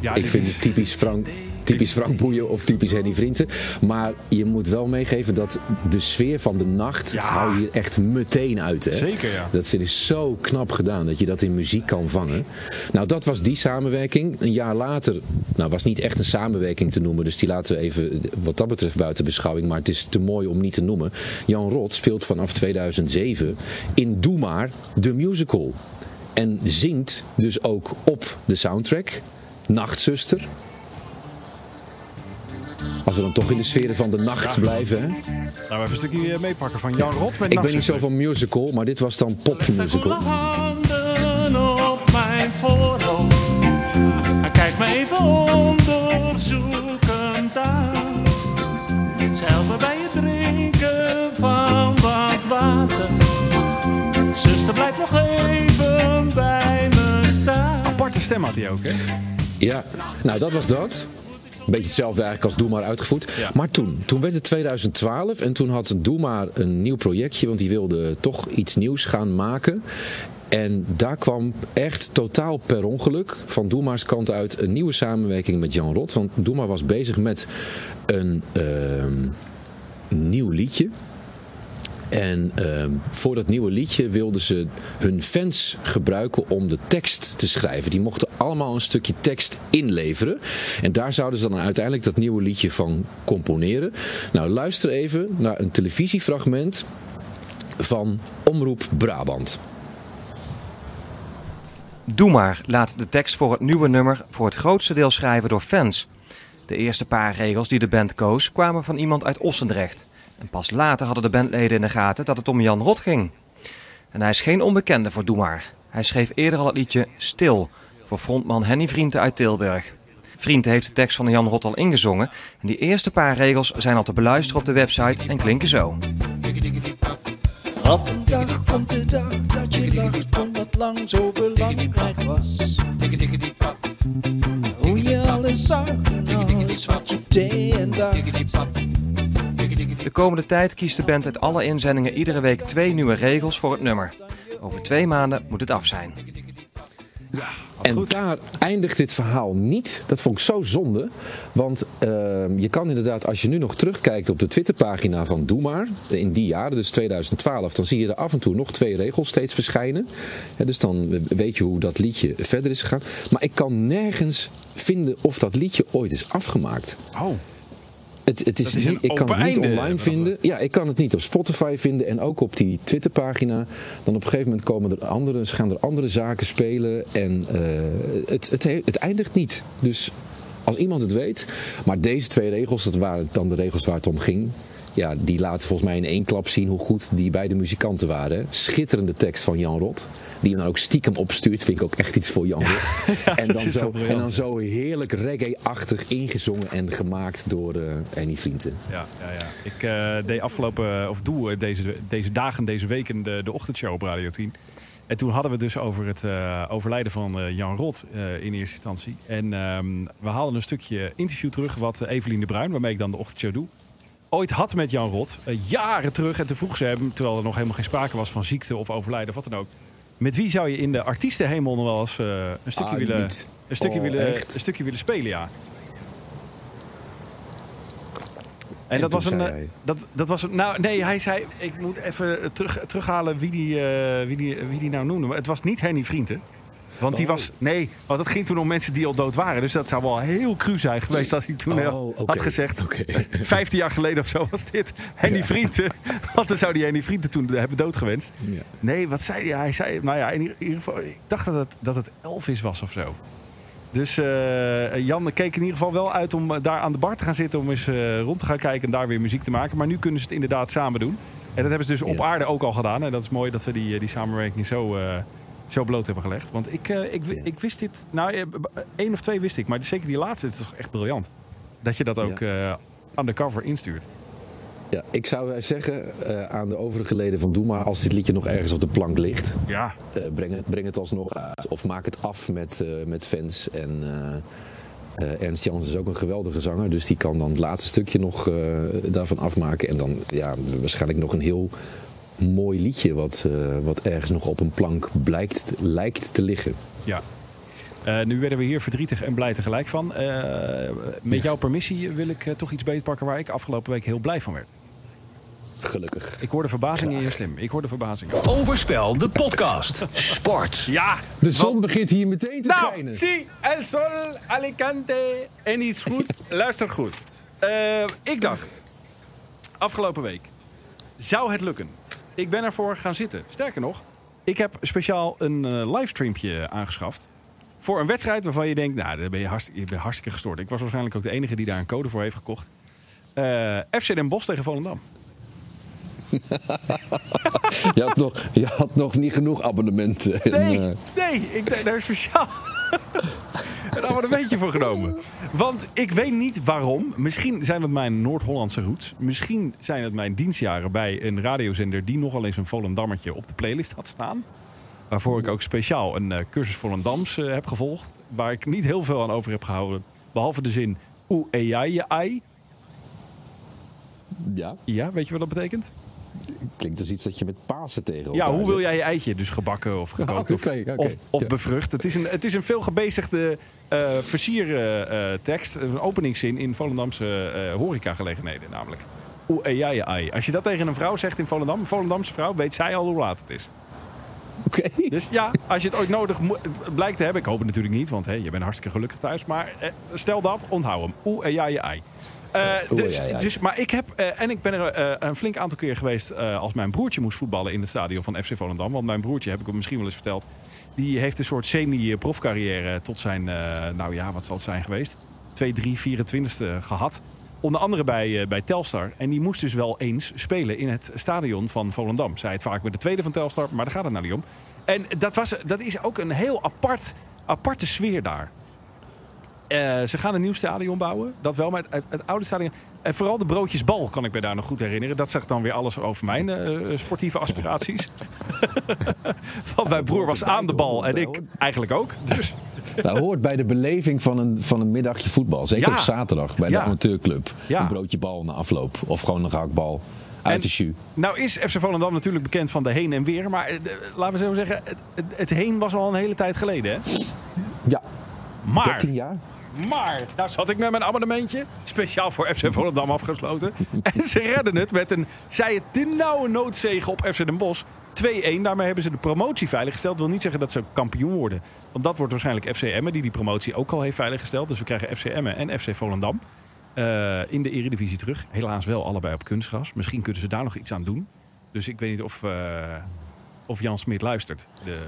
S3: Ja,
S4: ik vind
S3: is-
S4: het typisch Frank, typisch Frank Boeien of typisch Henny Vrienden. Maar je moet wel meegeven dat de sfeer van de nacht
S3: Ja.
S4: hou je hier echt meteen uit. Hè?
S3: Zeker, ja.
S4: Dat is zo knap gedaan dat je dat in muziek kan vangen. Nou, dat was die samenwerking. Een jaar later, nou was niet echt een samenwerking te noemen. Dus die laten we even wat dat betreft buiten beschouwing. Maar het is te mooi om niet te noemen. Jan Rot speelt vanaf 2007 in Doe Maar, de musical. En zingt dus ook op de soundtrack. Nachtzuster. Als we dan toch in de sfeer van de nacht blijven. Hè?
S3: Nou, even een stukje eh, meepakken van Jan Rot met
S4: Ik ben niet zo van musical, maar dit was dan popmusical.
S7: handen op mijn voorhoofd. Hij kijkt me even onderzoekend
S3: stem had hij ook, hè?
S4: Ja, nou dat was dat. Een beetje hetzelfde eigenlijk als Doe Maar uitgevoerd.
S3: Ja.
S4: Maar toen, toen werd het 2012 en toen had Doe Maar een nieuw projectje, want die wilde toch iets nieuws gaan maken. En daar kwam echt totaal per ongeluk van Doe Maar's kant uit een nieuwe samenwerking met Jan Rot. Want Doe Maar was bezig met een ehm, nieuw liedje. En ehm, voor dat nieuwe liedje wilden ze hun fans gebruiken om de tekst te schrijven. Die mochten allemaal een stukje tekst inleveren. En daar zouden ze dan uiteindelijk dat nieuwe liedje van componeren. Nou, luister even naar een televisiefragment van Omroep Brabant.
S8: Doe maar laat de tekst voor het nieuwe nummer voor het grootste deel schrijven door fans. De eerste paar regels die de band koos kwamen van iemand uit Ossendrecht. En pas later hadden de bandleden in de gaten dat het om Jan Rot ging. En hij is geen onbekende voor Doe maar. Hij schreef eerder al het liedje Stil voor frontman Henny Vrienden uit Tilburg. Vrienden heeft de tekst van Jan Rot al ingezongen en die eerste paar regels zijn al te beluisteren op de website en klinken zo.
S6: Op een dag komt de dag dat je lang zo belangrijk was. Hoe je alles zag en alles wat je deed en dacht.
S8: De komende tijd kiest de band uit alle inzendingen iedere week twee nieuwe regels voor het nummer. Over twee maanden moet het af zijn.
S4: En daar eindigt dit verhaal niet. Dat vond ik zo zonde. Want ehm, je kan inderdaad, als je nu nog terugkijkt op de Twitterpagina van Doe Maar, in die jaren, dus 2012, dan zie je er af en toe nog twee regels steeds verschijnen. Ja, dus dan weet je hoe dat liedje verder is gegaan. Maar ik kan nergens vinden of dat liedje ooit is afgemaakt.
S3: Oh,
S4: Het, het is niet, ik kan het niet
S3: einde,
S4: online vinden. Ja, ik kan het niet op Spotify vinden en ook op die Twitterpagina. Dan op een gegeven moment komen er andere, gaan er andere zaken spelen en eh, het, het, he- het eindigt niet. Dus als iemand het weet, maar deze twee regels, dat waren dan de regels waar het om ging. Ja, die laten volgens mij in één klap zien hoe goed die beide muzikanten waren. Schitterende tekst van Jan Rot. Die je dan ook stiekem opstuurt. Vind ik ook echt iets voor Jan Rot. en, dan zo, en dan zo heerlijk reggae-achtig ingezongen en gemaakt door eh Annie Vrienden.
S3: ja, ja, ja. Ik eh, deed afgelopen, of doe eh, deze, deze dagen, deze weken de, de ochtendshow op Radio 10. En toen hadden we het dus over het eh, overlijden van eh, Jan Rot eh, in eerste instantie. En ehm, we haalden een stukje interview terug wat eh, Evelien de Bruin, waarmee ik dan de ochtendshow doe, ooit had met Jan Rot. eh, jaren terug. En toen vroeg ze hem, terwijl er nog helemaal geen sprake was van ziekte of overlijden of wat dan ook. Met wie zou je in de artiestenhemel nog wel eens eh, een stukje,
S4: Ah,
S3: willen,
S4: niet.
S3: een, stukje
S4: Oh,
S3: willen,
S4: echt?
S3: een stukje willen spelen, ja. En,
S4: En
S3: dat was een. eh,
S4: hij?
S3: Dat, dat was een. Nou, nee, hij zei. Ik moet even terug, terughalen wie die, eh, wie, die, wie die nou noemde. Maar het was niet Henny Vrienden. Want die
S4: Oh.
S3: was. Nee, want dat ging toen om mensen die al dood waren. Dus dat zou wel heel cru zijn geweest als hij toen
S4: Oh, oké,
S3: had gezegd.
S4: oké.
S3: 15 jaar geleden of zo was dit. Henny Vrienden. Want dan zou die Henny Vrienden toen hebben doodgewenst.
S4: Ja.
S3: Nee, wat zei hij? Hij zei. Nou ja, in ieder- geval. Ik dacht dat het, dat het Elvis was of zo. Dus eh, Jan keek in ieder geval wel uit om eh, daar aan de bar te gaan zitten. Om eens eh, rond te gaan kijken en daar weer muziek te maken. Maar nu kunnen ze het inderdaad samen doen. En dat hebben ze dus op aarde ook al gedaan. En dat is mooi dat we die, die samenwerking zo, eh, zo bloot hebben gelegd. Want ik, eh, ik, wi-
S4: Ja.
S3: ik wist dit. Nou, eh, b- één of twee wist ik. Maar zeker die laatste het is toch echt briljant. Dat je dat ook eh undercover instuurt.
S4: Ja, ik zou zeggen eh, aan de overige leden van Doe maar, als dit liedje nog ergens op de plank ligt,
S3: Ja,
S4: eh, breng, het, breng het alsnog uit. Of maak het af met, eh, met fans. En eh, eh, Ernst Jans is ook een geweldige zanger, dus die kan dan het laatste stukje nog eh, daarvan afmaken. En dan ja, waarschijnlijk nog een heel mooi liedje, wat, eh, wat ergens nog op een plank blijkt, lijkt te liggen.
S3: ja. Eh, nu werden we hier verdrietig en blij tegelijk van. Eh, met jouw permissie wil ik toch iets beetpakken waar ik afgelopen week heel blij van werd.
S4: Gelukkig.
S3: Ik hoorde verbazing in je stem. Ik hoorde verbazing.
S1: Overspel, de podcast. Sport.
S3: Ja,
S4: De zon begint hier meteen te
S3: Nou,
S4: schijnen.
S3: zie, El Sol, Alicante en iets goed. Luister goed. Eh, ik dacht, afgelopen week, zou het lukken? Ik ben ervoor gaan zitten. Sterker nog, ik heb speciaal een eh, livestreampje aangeschaft. Voor een wedstrijd waarvan je denkt, nou, daar ben je, hartstikke, je bent hartstikke gestoord. Ik was waarschijnlijk ook de enige die daar een code voor heeft gekocht. Eh, FC Den Bosch tegen Volendam.
S4: Je had, nog, je had nog niet genoeg abonnementen. En,
S3: Nee,
S4: eh,
S3: nee, ik daar speciaal een abonnementje voor genomen. Want ik weet niet waarom. Misschien zijn het mijn Noord-Hollandse roots. Misschien zijn het mijn dienstjaren bij een radiozender die nogal eens een Volendammertje op de playlist had staan. Waarvoor ik ook speciaal een eh, cursus Volendams eh, heb gevolgd. Waar ik niet heel veel aan over heb gehouden. Behalve de zin oe e ja je ai.
S4: ja,
S3: Ja, weet je wat dat betekent?
S4: Klinkt als iets dat je met Pasen tegen
S3: Ja, hoe wil jij je eitje? Dus gebakken of gekookt of, of, of
S4: Ja.
S3: bevrucht. Het is een, het is een veel gebezigde eh versiertekst. een openingszin in Volendamse eh horecagelegenheden namelijk. Oeh, eh, ja, ja, ai. Als je dat tegen een vrouw zegt in Volendam, een Volendamse vrouw, weet zij al hoe laat het is.
S4: Oké.
S3: Dus ja, als je het ooit nodig blijkt te hebben, ik hoop het natuurlijk niet, want hey, je bent hartstikke gelukkig thuis. Maar eh, stel dat, onthoud hem. Oeh, eh, ja, ja, Eh, dus,
S4: ja, ja.
S3: dus, maar ik heb, eh, en ik ben er eh, een flink aantal keer geweest als mijn broertje moest voetballen in het stadion van FC Volendam. Want mijn broertje, heb ik hem misschien wel eens verteld, die heeft een soort semi-profcarrière tot zijn, nou ja, wat zal het zijn geweest? 2, 3, 24ste gehad. Onder andere bij, bij Telstar. En die moest dus wel eens spelen in het stadion van Volendam. Zij het vaak met de tweede van Telstar, maar daar gaat het nou niet om. En dat, was, dat is ook een heel apart, aparte sfeer daar. Eh, ze gaan een nieuw stadion bouwen. Dat wel, maar het, het, het oude stadion... En vooral de broodjesbal kan ik me daar nog goed herinneren. Dat zegt dan weer alles over mijn eh, sportieve aspiraties. Want mijn broer was aan de bal en ik eigenlijk ook. Dus
S4: Dat hoort bij de beleving van een, van een middagje voetbal. Zeker
S3: Ja.
S4: op zaterdag bij de
S3: Ja.
S4: amateurclub.
S3: Ja.
S4: Een broodje bal na afloop. Of gewoon een gehaktbal uit
S3: En-
S4: de jus.
S3: Nou is FC Volendam natuurlijk bekend van de heen en weer. Maar eh, laten we zo zeggen, het, het, het heen was al een hele tijd geleden. Hè?
S4: Ja,
S3: Maar,
S4: 13 jaar.
S3: Maar, daar zat ik met mijn abonnementje. Speciaal voor FC Volendam afgesloten. en ze redden het met een, zij het de nauwe noodzege op FC Den Bosch. 2-1. Daarmee hebben ze de promotie veiliggesteld. Dat wil niet zeggen dat ze kampioen worden. Want dat wordt waarschijnlijk FC Emmen, die die promotie ook al heeft veiliggesteld. Dus we krijgen FC Emmen en FC Volendam eh, in de Eredivisie terug. Helaas wel allebei op kunstgras. Misschien kunnen ze daar nog iets aan doen. Dus ik weet niet of, eh, of Jan Smit luistert. De,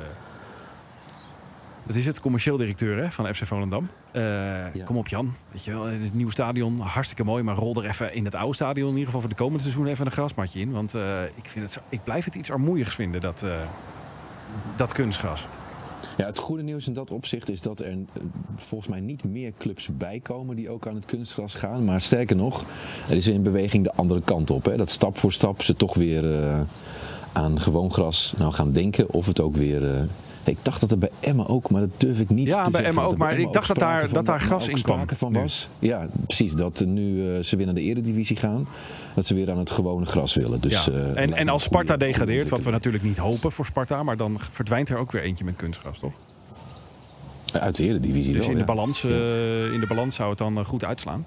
S3: dat is het, commercieel directeur hè, van FC Volendam. Eh, Kom op Jan, weet je wel, het nieuwe stadion, hartstikke mooi. Maar rol er even in het oude stadion, in ieder geval voor de komende seizoen, even een grasmatje in. Want eh, ik, vind het ik blijf het iets armoeigs vinden, dat, eh, dat kunstgras.
S4: Ja, het goede nieuws in dat opzicht is dat er eh, volgens mij niet meer clubs bijkomen die ook aan het kunstgras gaan. Maar sterker nog, er is in beweging de andere kant op. Hè? Dat stap voor stap ze toch weer eh, aan gewoon gras nou gaan denken. Of het ook weer... eh, ik dacht dat er bij Emma ook, maar dat durf ik niet
S3: Ja,
S4: te
S3: bij
S4: zeggen.
S3: Emma
S4: dat
S3: ook,
S4: er bij
S3: maar
S4: Emma
S3: ik dacht
S4: ook
S3: dat daar-
S4: sprake
S3: dat daar
S4: van-
S3: gras
S4: ook
S3: in kwam
S4: van
S3: nu.
S4: was. Ja, precies. Dat er nu eh, ze weer naar de eredivisie gaan. Dat ze weer aan het gewone gras willen. Dus,
S3: ja.
S4: eh,
S3: en, en als Sparta degradeert, wat we natuurlijk niet hopen voor Sparta, maar dan verdwijnt er ook weer eentje met kunstgras, toch?
S4: Uit de eredivisie
S3: Dus
S4: wel,
S3: in, de
S4: ja.
S3: balans, eh, in de balans zou het dan eh, goed uitslaan.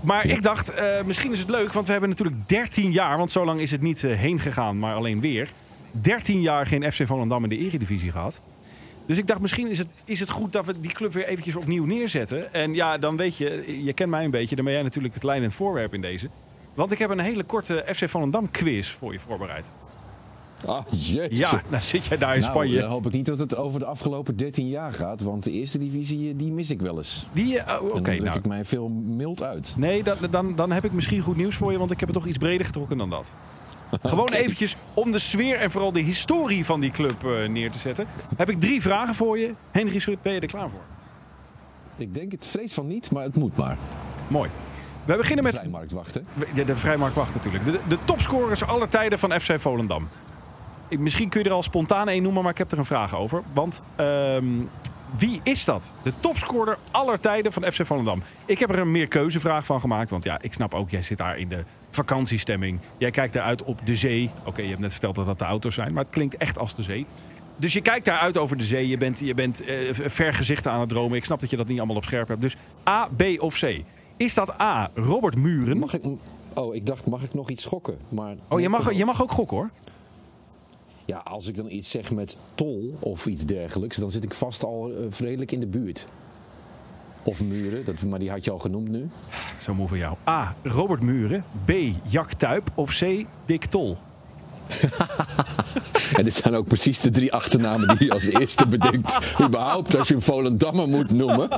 S3: Maar ik dacht, eh, misschien is het leuk, want we hebben natuurlijk 13 jaar, want zo lang is het niet eh, heen gegaan, maar alleen weer. 13 jaar geen FC Volendam in de Eredivisie gehad. Dus ik dacht, misschien is het, is het goed dat we die club weer eventjes opnieuw neerzetten. En ja, dan weet je, je kent mij een beetje, dan ben jij natuurlijk het leidend voorwerp in deze. Want ik heb een hele korte FC Volendam quiz voor je voorbereid.
S4: Ah, jeetje.
S3: Ja, dan zit jij daar in
S4: Nou,
S3: Spanje.
S4: dan hoop ik niet dat het over de afgelopen 13 jaar gaat. Want de eerste divisie, eh, die mis ik wel eens.
S3: Die, eh, oh, Oké,
S4: dan
S3: nou.
S4: ik mij veel mild uit.
S3: Nee, dan, dan, dan heb ik misschien goed nieuws voor je, want ik heb het toch iets breder getrokken dan dat. Gewoon eventjes om de sfeer en vooral de historie van die club eh, neer te zetten. Heb ik drie vragen voor je. Henry Schut, ben je er klaar voor?
S4: Ik denk het vrees van niet, maar het moet maar.
S3: Mooi. We beginnen met
S4: Vrijmarkt wachten.
S3: de, de vrijmarkt wacht natuurlijk. De, de topscorers aller tijden van FC Volendam. Ik, misschien kun je er al spontaan één noemen, maar ik heb er een vraag over. Want ehm, wie is dat? De topscorer aller tijden van FC Volendam. Ik heb er een meerkeuzevraag van gemaakt. Want ja, ik snap ook, jij zit daar in de vakantiestemming. Jij kijkt eruit op de zee. Oké, je hebt net verteld dat dat de auto's zijn, maar het klinkt echt als de zee. Dus je kijkt daar uit over de zee. Je bent, je bent eh, ver gezichten aan het dromen. Ik snap dat je dat niet allemaal op scherp hebt. Dus A, B of C. Is dat A, Robert Muren?
S4: Mag ik... Oh, ik dacht, mag ik nog iets schokken? Maar
S3: Oh, je mag, je mag ook gokken hoor.
S4: Ja, als ik dan iets zeg met tol of iets dergelijks, dan zit ik vast al eh, redelijk in de buurt. Of muren, dat, maar die had je al genoemd nu.
S3: Zo moe voor jou. A. Robert Muren. B. Jack Tuip. Of C. Dick Tol.
S4: En dit zijn ook precies de drie achternamen die je als eerste bedenkt. Überhaupt als je een Volendammer moet noemen.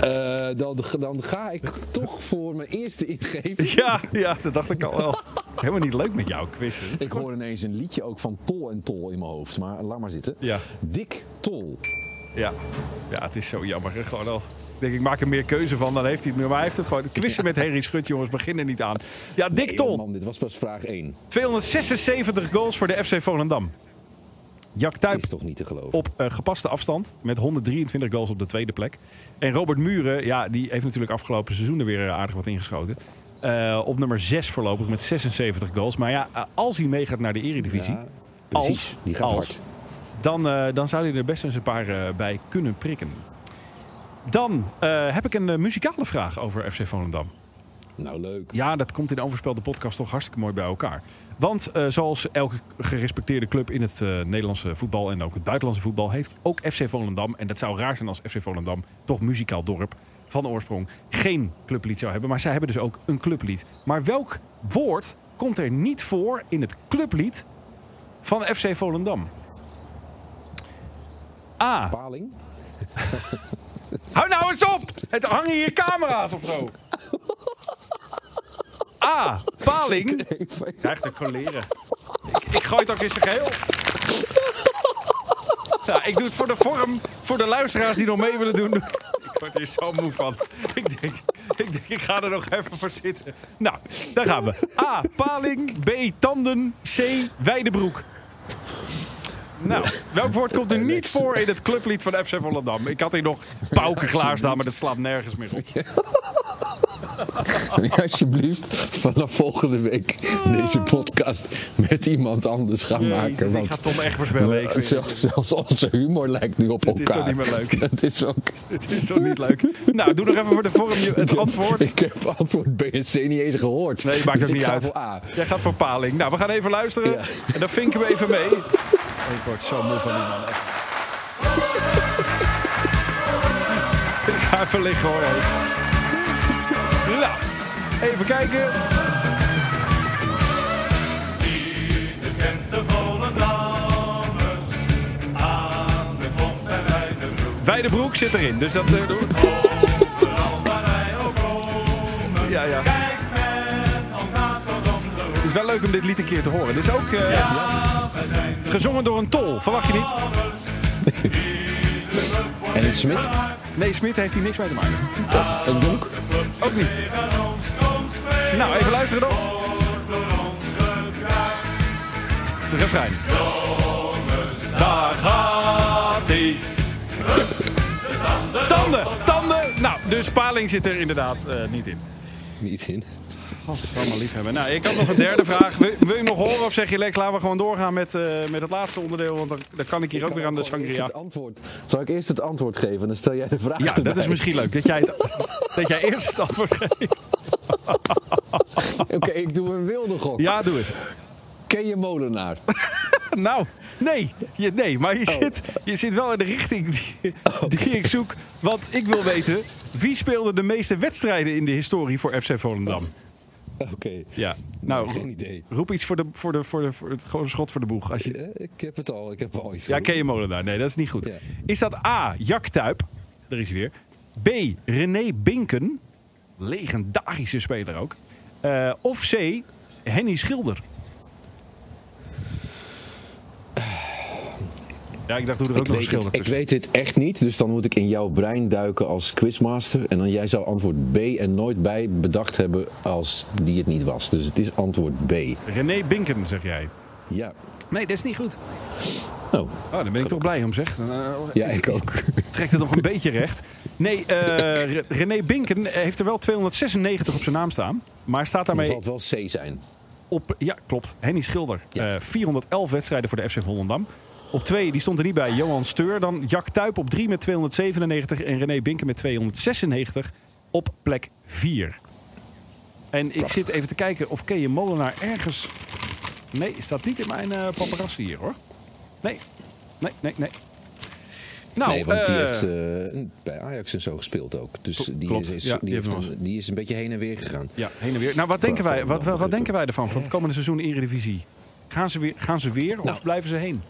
S4: Eh, dan, dan ga ik toch voor mijn eerste ingeving.
S3: Ja, ja, dat dacht ik al wel. Helemaal niet leuk met jou quizzen.
S4: Ik hoor ineens een liedje ook van Tol en Tol in mijn hoofd. Maar laat maar zitten.
S3: Ja.
S4: Dick Tol.
S3: Ja. ja, het is zo jammer. hè. Gewoon al. Ik denk, ik maak er meer keuze van, dan heeft hij het nu. Maar hij heeft het gewoon. Quizzen met Henry Schut, jongens, begin er niet aan. Ja, Dick
S4: Nee, man, dit was pas vraag 1.
S3: 276 goals voor de FC Volendam. Jack
S4: is toch niet te geloven.
S3: op eh, gepaste afstand met 123 goals op de tweede plek. En Robert Muren, ja, die heeft natuurlijk afgelopen seizoen er weer aardig wat ingeschoten. Eh, op nummer 6 voorlopig met 76 goals. Maar ja, eh, als hij meegaat naar de eredivisie,
S4: Ja, precies,
S3: als,
S4: die gaat
S3: als,
S4: hard.
S3: Dan, eh, dan zou hij er best eens een paar eh, bij kunnen prikken. Dan eh, heb ik een muzikale vraag over FC Volendam.
S4: Nou, leuk.
S3: Ja, dat komt in de Overspelde podcast toch hartstikke mooi bij elkaar. Want zoals elke gerespecteerde club in het Nederlandse voetbal en ook het buitenlandse voetbal... heeft ook FC Volendam, en dat zou raar zijn als FC Volendam... toch muzikaal dorp van oorsprong geen clublied zou hebben. Maar zij hebben dus ook een clublied. Maar welk woord komt er niet voor in het clublied van FC Volendam? A.
S4: Paling?
S3: Hou nou eens op! Het hangen hier camera's of zo. A. Paling. Krijgt het gewoon leren. Ik, ik gooi het ook in zijn geheel. Ik doe het voor de vorm, voor de luisteraars die nog mee willen doen. Ik word hier zo moe van. Ik denk, ik denk, ik ga er nog even voor zitten. Nou, daar gaan we. A. Paling. B. Tanden. C. Weidebroek. Nou, welk woord komt er niet voor in het clublied van FC Volendam? Ik had hier nog pauken klaarstaan, maar dat slaat nergens meer op.
S4: Alsjeblieft, vanaf volgende week deze podcast met iemand anders gaan maken.
S3: Jezus, ik
S4: Want
S3: ga Tom echt voorspellen.
S4: Zelfs, zelfs onze humor lijkt nu op
S3: Het is
S4: elkaar.
S3: toch niet meer leuk?
S4: Het is ook.
S3: Het is toch niet leuk? Nou, doe nog even voor de vorm het antwoord.
S4: Ik heb antwoord B en C niet eens gehoord.
S3: Nee, maakt
S4: Dus
S3: ook niet uit.
S4: voor A.
S3: Jij gaat voor paling. Nou, we gaan even luisteren.
S4: Ja.
S3: En dan vinken we even mee. Ik word zo moe van die man. echt. Ik ga even liggen hoor. Nou, even kijken. Weidebroek zit erin, dus dat... eh, ja, ja. Wel leuk om dit lied een keer te horen. Dit is ook eh, gezongen door een tol, verwacht je niet?
S4: En een Smit,
S3: Nee, Smit heeft hier niks mee te maken.
S4: een Donk.
S3: Ook niet. Nou, even luisteren dan. De refrein. Daar gaat hij. Tanden, tanden. Nou, dus Paling zit er inderdaad eh, niet in.
S4: Niet in.
S3: Allemaal lief hebben. Nou, ik had nog een derde vraag. Wil, wil je nog horen of zeg je Lex, laten we gewoon doorgaan met, eh, met het laatste onderdeel? Want dan, dan kan ik hier ook weer aan de sangria.
S4: Het antwoord. Zal ik eerst het antwoord geven? Dan stel jij de vraag
S3: Ja,
S4: erbij.
S3: dat is misschien leuk. Dat jij, het, dat jij eerst het antwoord geeft.
S4: Oké, ik doe een wilde gok.
S3: Ja, doe eens.
S4: Ken je Molenaar?
S3: Nou, nee. Je, nee, maar je, zit, je zit wel in de richting die, die ik zoek. Want ik wil weten, wie speelde de meeste wedstrijden in de historie voor FC Volendam?
S4: Oké.
S3: Ja, nou,
S4: Geen idee.
S3: roep iets voor, de, voor, de, voor, de, voor het gewoon schot voor de boeg. Als je,
S4: Eh, Ik heb het al. Ik heb al iets
S3: ja, ken je Molenaar? Nee, dat is niet goed.
S4: Ja.
S3: Is dat A, Jack Tuip? Daar is hij weer. B, René Binken. Legendarische speler ook. Eh, of C, Henny Schilder. Ja, ik dacht, doe er ook
S4: Ik
S3: nog een schilder
S4: ik weet dit echt niet, dus dan moet ik in jouw brein duiken als quizmaster. En dan jij zou antwoord B en nooit bij bedacht hebben als die het niet was. Dus het is antwoord B.
S3: René Binken, zeg jij.
S4: Ja.
S3: Nee, dat is niet goed.
S4: Oh,
S3: Oh, daar ben ik toch blij om, zeg. Dan, eh,
S4: ja, ik ook.
S3: Trekt het nog een beetje recht. Nee, eh, Re- René Binken heeft er wel 296 op zijn naam staan. Maar staat
S4: Dan zal
S3: daarmee
S4: het wel C zijn.
S3: op... Ja, klopt. Henny Schilder.
S4: Ja.
S3: Eh, 411 wedstrijden voor de FC Volendam. Op twee, die stond er niet bij, Johan Steur. Dan Jack Tuip op drie met 297. En René Binken met 296 op plek 4. En ik zit even te kijken of Keje Molenaar ergens... Nee, staat niet in mijn eh paparazzi hier, hoor. Nee, nee, nee, nee. Nou,
S4: nee, want die
S3: eh,
S4: heeft eh, bij Ajax en zo gespeeld ook. Dus die,
S3: klopt.
S4: is,
S3: Ja,
S4: die, heeft een, die is een beetje heen en weer gegaan.
S3: Ja, heen en weer. Nou, wat denken wij, wat, wat, denken wij ervan voor het komende seizoen Eredivisie? Gaan ze weer, gaan ze weer of
S4: Nou.
S3: blijven ze heen?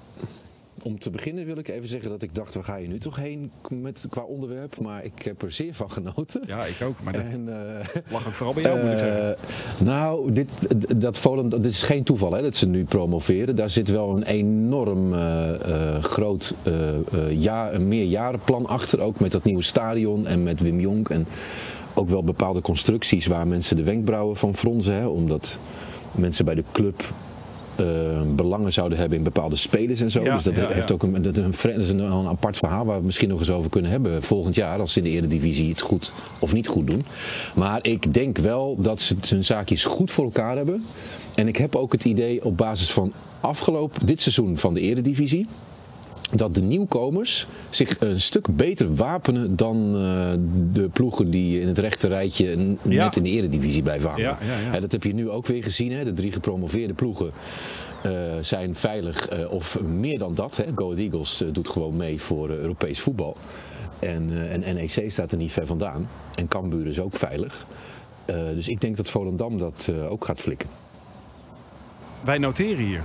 S4: Om te beginnen wil ik even zeggen dat ik dacht, waar ga je nu toch heen met, qua onderwerp? Maar ik heb er zeer van genoten.
S3: Ja, ik ook. Maar dat
S4: En, eh,
S3: lag ook vooral bij jou, moet ik zeggen.
S4: Eh, nou, dit, dat Volendam, dit is geen toeval hè, dat ze nu promoveren. Daar zit wel een enorm eh, groot ja, een meerjarenplan achter. Ook met dat nieuwe stadion en met Wim Jonk. En ook wel bepaalde constructies waar mensen de wenkbrauwen van fronsen. Hè, omdat mensen bij de club eh, belangen zouden hebben in bepaalde spelers en zo.
S3: Ja,
S4: dus dat
S3: ja,
S4: heeft
S3: ja.
S4: ook een, dat is een, vre- dat is een, een apart verhaal waar we misschien nog eens over kunnen hebben volgend jaar. Als ze in de Eredivisie het goed of niet goed doen. Maar ik denk wel dat ze hun zaakjes goed voor elkaar hebben. En ik heb ook het idee op basis van afgelopen dit seizoen van de Eredivisie dat de nieuwkomers zich een stuk beter wapenen dan eh, de ploegen die in het rechte rijtje
S3: Ja.
S4: net in de eredivisie blijven hangen.
S3: Ja,
S4: dat heb je nu ook weer gezien. Hè? De drie gepromoveerde ploegen eh, zijn veilig eh, of meer dan dat. Hè? Go Ahead Eagles doet gewoon mee voor Europees voetbal. En, en NEC staat er niet ver vandaan. En Cambuur is ook veilig. Dus ik denk dat Volendam dat ook gaat flikken.
S3: Wij noteren hier.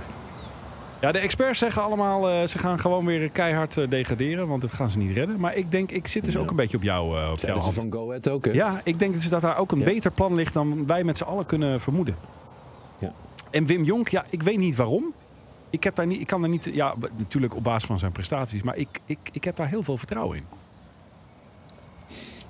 S3: Ja, de experts zeggen allemaal, eh, ze gaan gewoon weer keihard eh, degraderen, want dat gaan ze niet redden. Maar ik denk, ik zit dus
S4: Ja.
S3: ook een beetje op jou, eh op jouw hand.
S4: van Go Ahead ook, hè?
S3: Ja, ik denk dus dat daar ook een
S4: Ja.
S3: beter plan ligt dan wij met z'n allen kunnen vermoeden.
S4: Ja.
S3: En Wim Jonk, ja, ik weet niet waarom. ik, heb daar niet, ik kan daar niet... Ja, natuurlijk op basis van zijn prestaties. Maar ik, ik, ik heb daar heel veel vertrouwen in.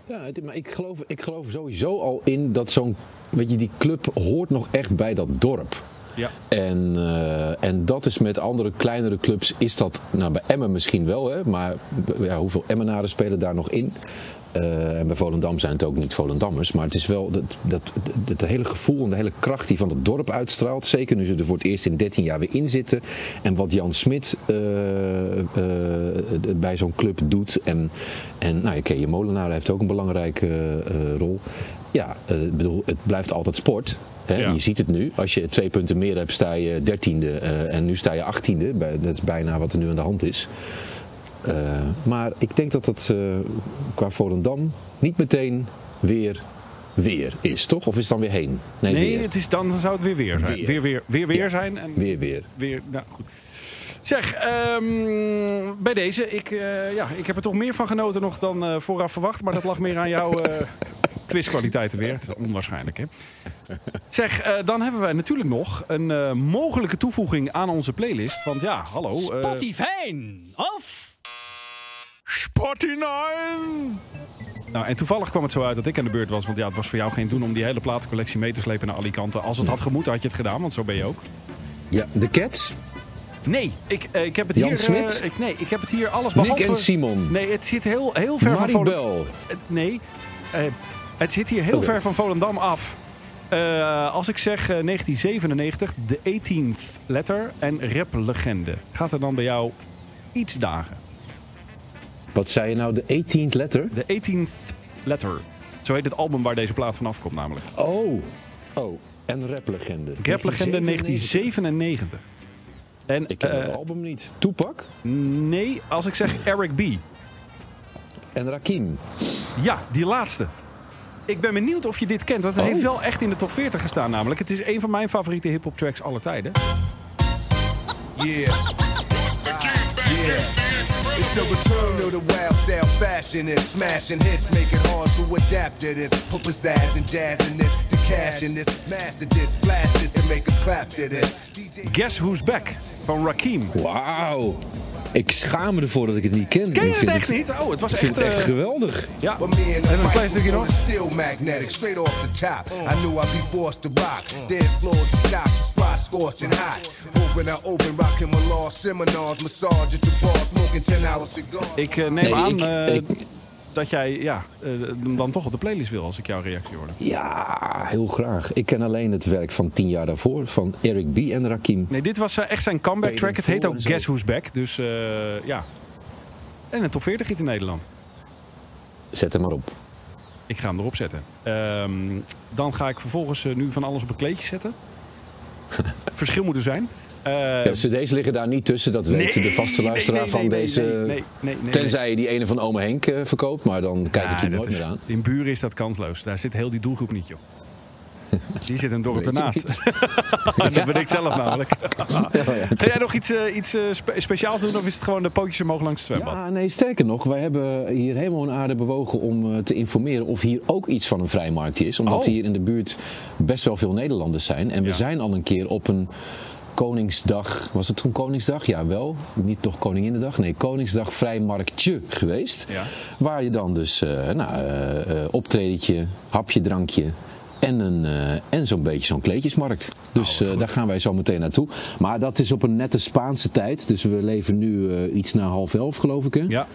S4: Ja, het- maar ik geloof, ik geloof sowieso al in dat zo'n, weet je, die club hoort nog echt bij dat dorp.
S3: Ja.
S4: En, eh, en dat is met andere kleinere clubs, is dat, nou bij Emmen misschien wel, hè, maar ja, hoeveel Emmenaren spelen daar nog in? Eh, en bij Volendam zijn het ook niet Volendammers, maar het is wel dat, dat, dat, dat hele gevoel en de hele kracht die van het dorp uitstraalt. Zeker nu ze er voor het eerst in 13 jaar weer in zitten. En wat Jan Smit eh, eh, bij zo'n club doet. En, en nou, oké, je Molenaar heeft ook een belangrijke rol. Ja, bedoel, het blijft altijd sport. Hè?
S3: Ja.
S4: Je ziet het nu. Als je twee punten meer hebt, sta je dertiende. en nu sta je achttiende. Dat is bijna wat er nu aan de hand is. Eh, maar ik denk dat dat eh, qua Volendam niet meteen weer weer is, toch? Of is het dan weer heen? Nee,
S3: Nee,
S4: weer.
S3: het is, dan zou het weer weer zijn.
S4: Weer.
S3: Weer, weer, weer, weer
S4: Ja.
S3: zijn. En
S4: Weer, weer.
S3: weer, nou goed. Zeg, ehm, bij deze, ik, eh, ja, ik heb er toch meer van genoten nog dan eh, vooraf verwacht. Maar dat lag meer aan jouw eh, quizkwaliteiten weer. Het is onwaarschijnlijk, hè? Zeg, eh, dan hebben wij natuurlijk nog een eh, mogelijke toevoeging aan onze playlist. Want ja, hallo. eh,
S9: Spotify of
S3: Spotty 9! Nou, en toevallig kwam het zo uit dat ik aan de beurt was. Want ja, het was voor jou geen doen om die hele platencollectie mee te slepen naar Alicante. Als het had gemoeten, had je het gedaan, want zo ben je ook.
S4: Ja, de Cats,
S3: Nee, ik, eh, ik heb het
S4: Jan
S3: hier... eh,
S4: Smit?
S3: ik, nee, ik heb het hier alles
S4: Nick
S3: behalve...
S4: en Simon,
S3: Nee, het zit heel, heel ver van Volendam...
S4: Maribel.
S3: Eh, Nee, eh, het zit hier heel ver van Volendam af. Als ik zeg eh, 1997, de 18th letter en raplegende. Gaat er dan bij jou iets dagen?
S4: Wat zei je nou, de 18th letter?
S3: De 18th letter. Zo heet het album waar deze plaat vanaf komt namelijk.
S4: Oh, oh, en raplegende.
S3: Raplegende
S4: 1997.
S3: 1997. En
S4: Ik ken
S3: eh,
S4: het album niet. Toepak
S3: nee, als ik zeg Eric B.
S4: en Rakim.
S3: Ja, die laatste. Ik ben benieuwd of je dit kent, want het
S4: Oh.
S3: heeft wel echt in de top 40 gestaan namelijk. Het is een van mijn favoriete hip-hop tracks aller tijden.
S5: Yeah. Yeah. It's the return of the wild style fashion. smashing hits, make it hard to adapt to this. Put pizzazz and jazz in this. The cash in this. Master this, blast this, and make a clap to this.
S3: Guess Who's Back van Rakim.
S4: Wauw. Ik schaam me ervoor dat ik het niet ken.
S3: Ken je
S4: Ik
S3: het
S4: vind
S3: echt niet? Oh, het was
S4: Ik vind
S3: echt...
S4: het echt
S3: eh,
S4: geweldig.
S3: ja, en een klein stukje nog.
S5: still magnetic, straight off the top. I knew I'd be forced to rock. Dance floor to stop, the spot scorching hot. Hoping I open, rocking my law seminars, massage at the bar, smoking 10 hour cigars.
S3: Ik eh, neem
S4: Nee,
S3: aan
S4: ik-
S3: eh,
S4: ik-
S3: dat jij ja, eh, hem dan toch op de playlist wil als ik jouw reactie hoorde.
S4: Ja, heel graag. Ik ken alleen het werk van tien jaar daarvoor. Van Eric B. en Rakim.
S3: Nee, dit was eh, echt zijn comeback track. Het heet ook. Guess Who's Back. Dus eh, ja. En een top 40 hit in Nederland.
S4: Zet hem maar op.
S3: Ik ga hem erop zetten. Ehm, dan ga ik vervolgens nu van alles op een kleedje zetten. Verschil moet er zijn. Eh,
S4: Ja, cd's liggen daar niet tussen, dat weet
S3: nee,
S4: de vaste luisteraar
S3: nee,
S4: van
S3: nee,
S4: deze. Tenzij je die ene van Ome Henk eh, verkoopt, maar dan kijk ik je nooit
S3: is-
S4: meer aan.
S3: In Buren is dat kansloos. Daar zit heel die doelgroep niet, joh. Die zit een dorp ernaast. dat ben ik zelf namelijk. Ga jij nog iets, eh, iets eh, spe- speciaals doen of is het gewoon de pootjes omhoog langs het zwembad?
S4: Ja, nee, sterker nog, wij hebben hier helemaal een aarde bewogen om te informeren of hier ook iets van een vrijmarktje is. Omdat
S3: Oh.
S4: hier in de buurt best wel veel Nederlanders zijn. En we
S3: Ja.
S4: zijn al een keer op een Koningsdag, was het toen Koningsdag? Ja, wel. Niet toch Koninginnedag? Nee, Koningsdag vrijmarktje geweest.
S3: Ja.
S4: Waar je dan dus eh nou, eh, optredentje, hapje, drankje en, een, en zo'n beetje zo'n kleedjesmarkt. Dus
S3: Oh,
S4: eh, daar gaan wij zo meteen naartoe. Maar dat is op een nette Spaanse tijd. Dus we leven nu iets na half elf, geloof ik. Hè?
S3: Ja.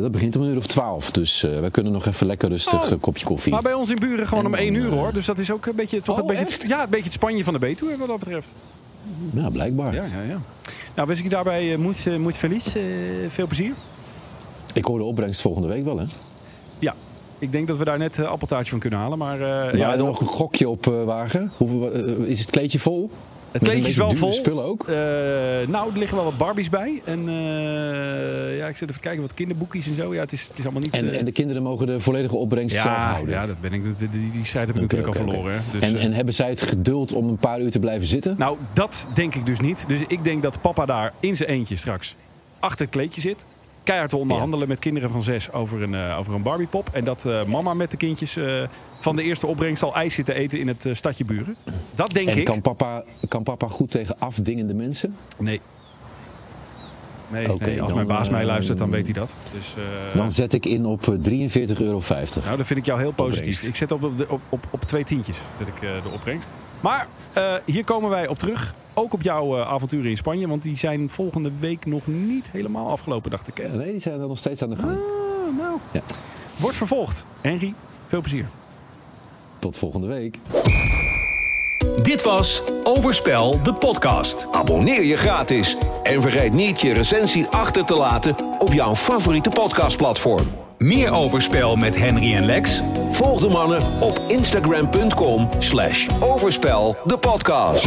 S4: Dat begint om een uur of twaalf. Dus eh, wij kunnen nog even lekker rustig
S3: Oh.
S4: een kopje koffie.
S3: Maar bij ons in Buren gewoon
S4: En
S3: om één uur hoor. Dus dat is ook een beetje, toch
S4: Oh,
S3: een beetje, het, ja, een beetje het Spanje van de Betuwe wat dat betreft.
S4: Ja, blijkbaar.
S3: Ja, ja, ja. Nou, wens ik je daarbij moet, uh, moet verlies. Uh, veel plezier.
S4: Ik hoor de opbrengst volgende week wel, hè?
S3: Ja. Ik denk dat we daar net uh, appeltaartje van kunnen halen. Maar, uh,
S4: ja, nog een gokje op uh, wagen. Uh, is het kleedje vol?
S3: Het kleedje is wel vol.
S4: spullen ook?
S3: Uh, nou, er liggen wel wat Barbies bij. En uh, ja, ik zit even kijken wat kinderboekjes en zo. Ja, het is, het is allemaal niet...
S4: En,
S3: uh...
S4: en de kinderen mogen de volledige opbrengst
S3: ja,
S4: zelf houden?
S3: Ja, dat ben ik, die, die, strijd heb ik
S4: okay,
S3: natuurlijk
S4: okay,
S3: al verloren.
S4: Okay.
S3: Dus,
S4: en, en hebben zij het geduld om een paar uur te blijven zitten?
S3: Nou, dat denk ik dus niet. Dus ik denk dat papa daar in zijn eentje straks achter het kleedje zit. Keihard te onderhandelen met kinderen van zes over een, eh, over een Barbiepop. En dat eh, mama met de kindjes eh, van de eerste opbrengst al ijs zitten eten in het stadje Buren. Dat denk
S4: En
S3: ik.
S4: kan papa, kan papa goed tegen afdingende mensen?
S3: Nee. Nee, als
S4: dan,
S3: mijn baas mij luistert, dan weet hij dat. Dus,
S4: Dan zet ik in op eh, 43,50 euro.
S3: Nou, dat vind ik jou heel positief.
S4: Opbrengst.
S3: Ik zet op, op, op, op, twee tientjes zet ik, de opbrengst. Maar hier komen wij op terug. Ook op jouw eh, avonturen in Spanje. Want die zijn volgende week nog niet helemaal afgelopen, dacht ik. hè?
S4: Nee, die zijn er nog steeds aan de gang.
S3: Ah, nou.
S4: Ja.
S3: Wordt vervolgd. Henry, veel plezier.
S4: Tot volgende week.
S1: Dit was Overspel, de podcast.
S2: Abonneer je gratis en vergeet niet je recensie achter te laten op jouw favoriete podcastplatform.
S1: Meer Overspel met Henry en Lex?
S2: Volg de mannen op instagram.com slash overspel de podcast.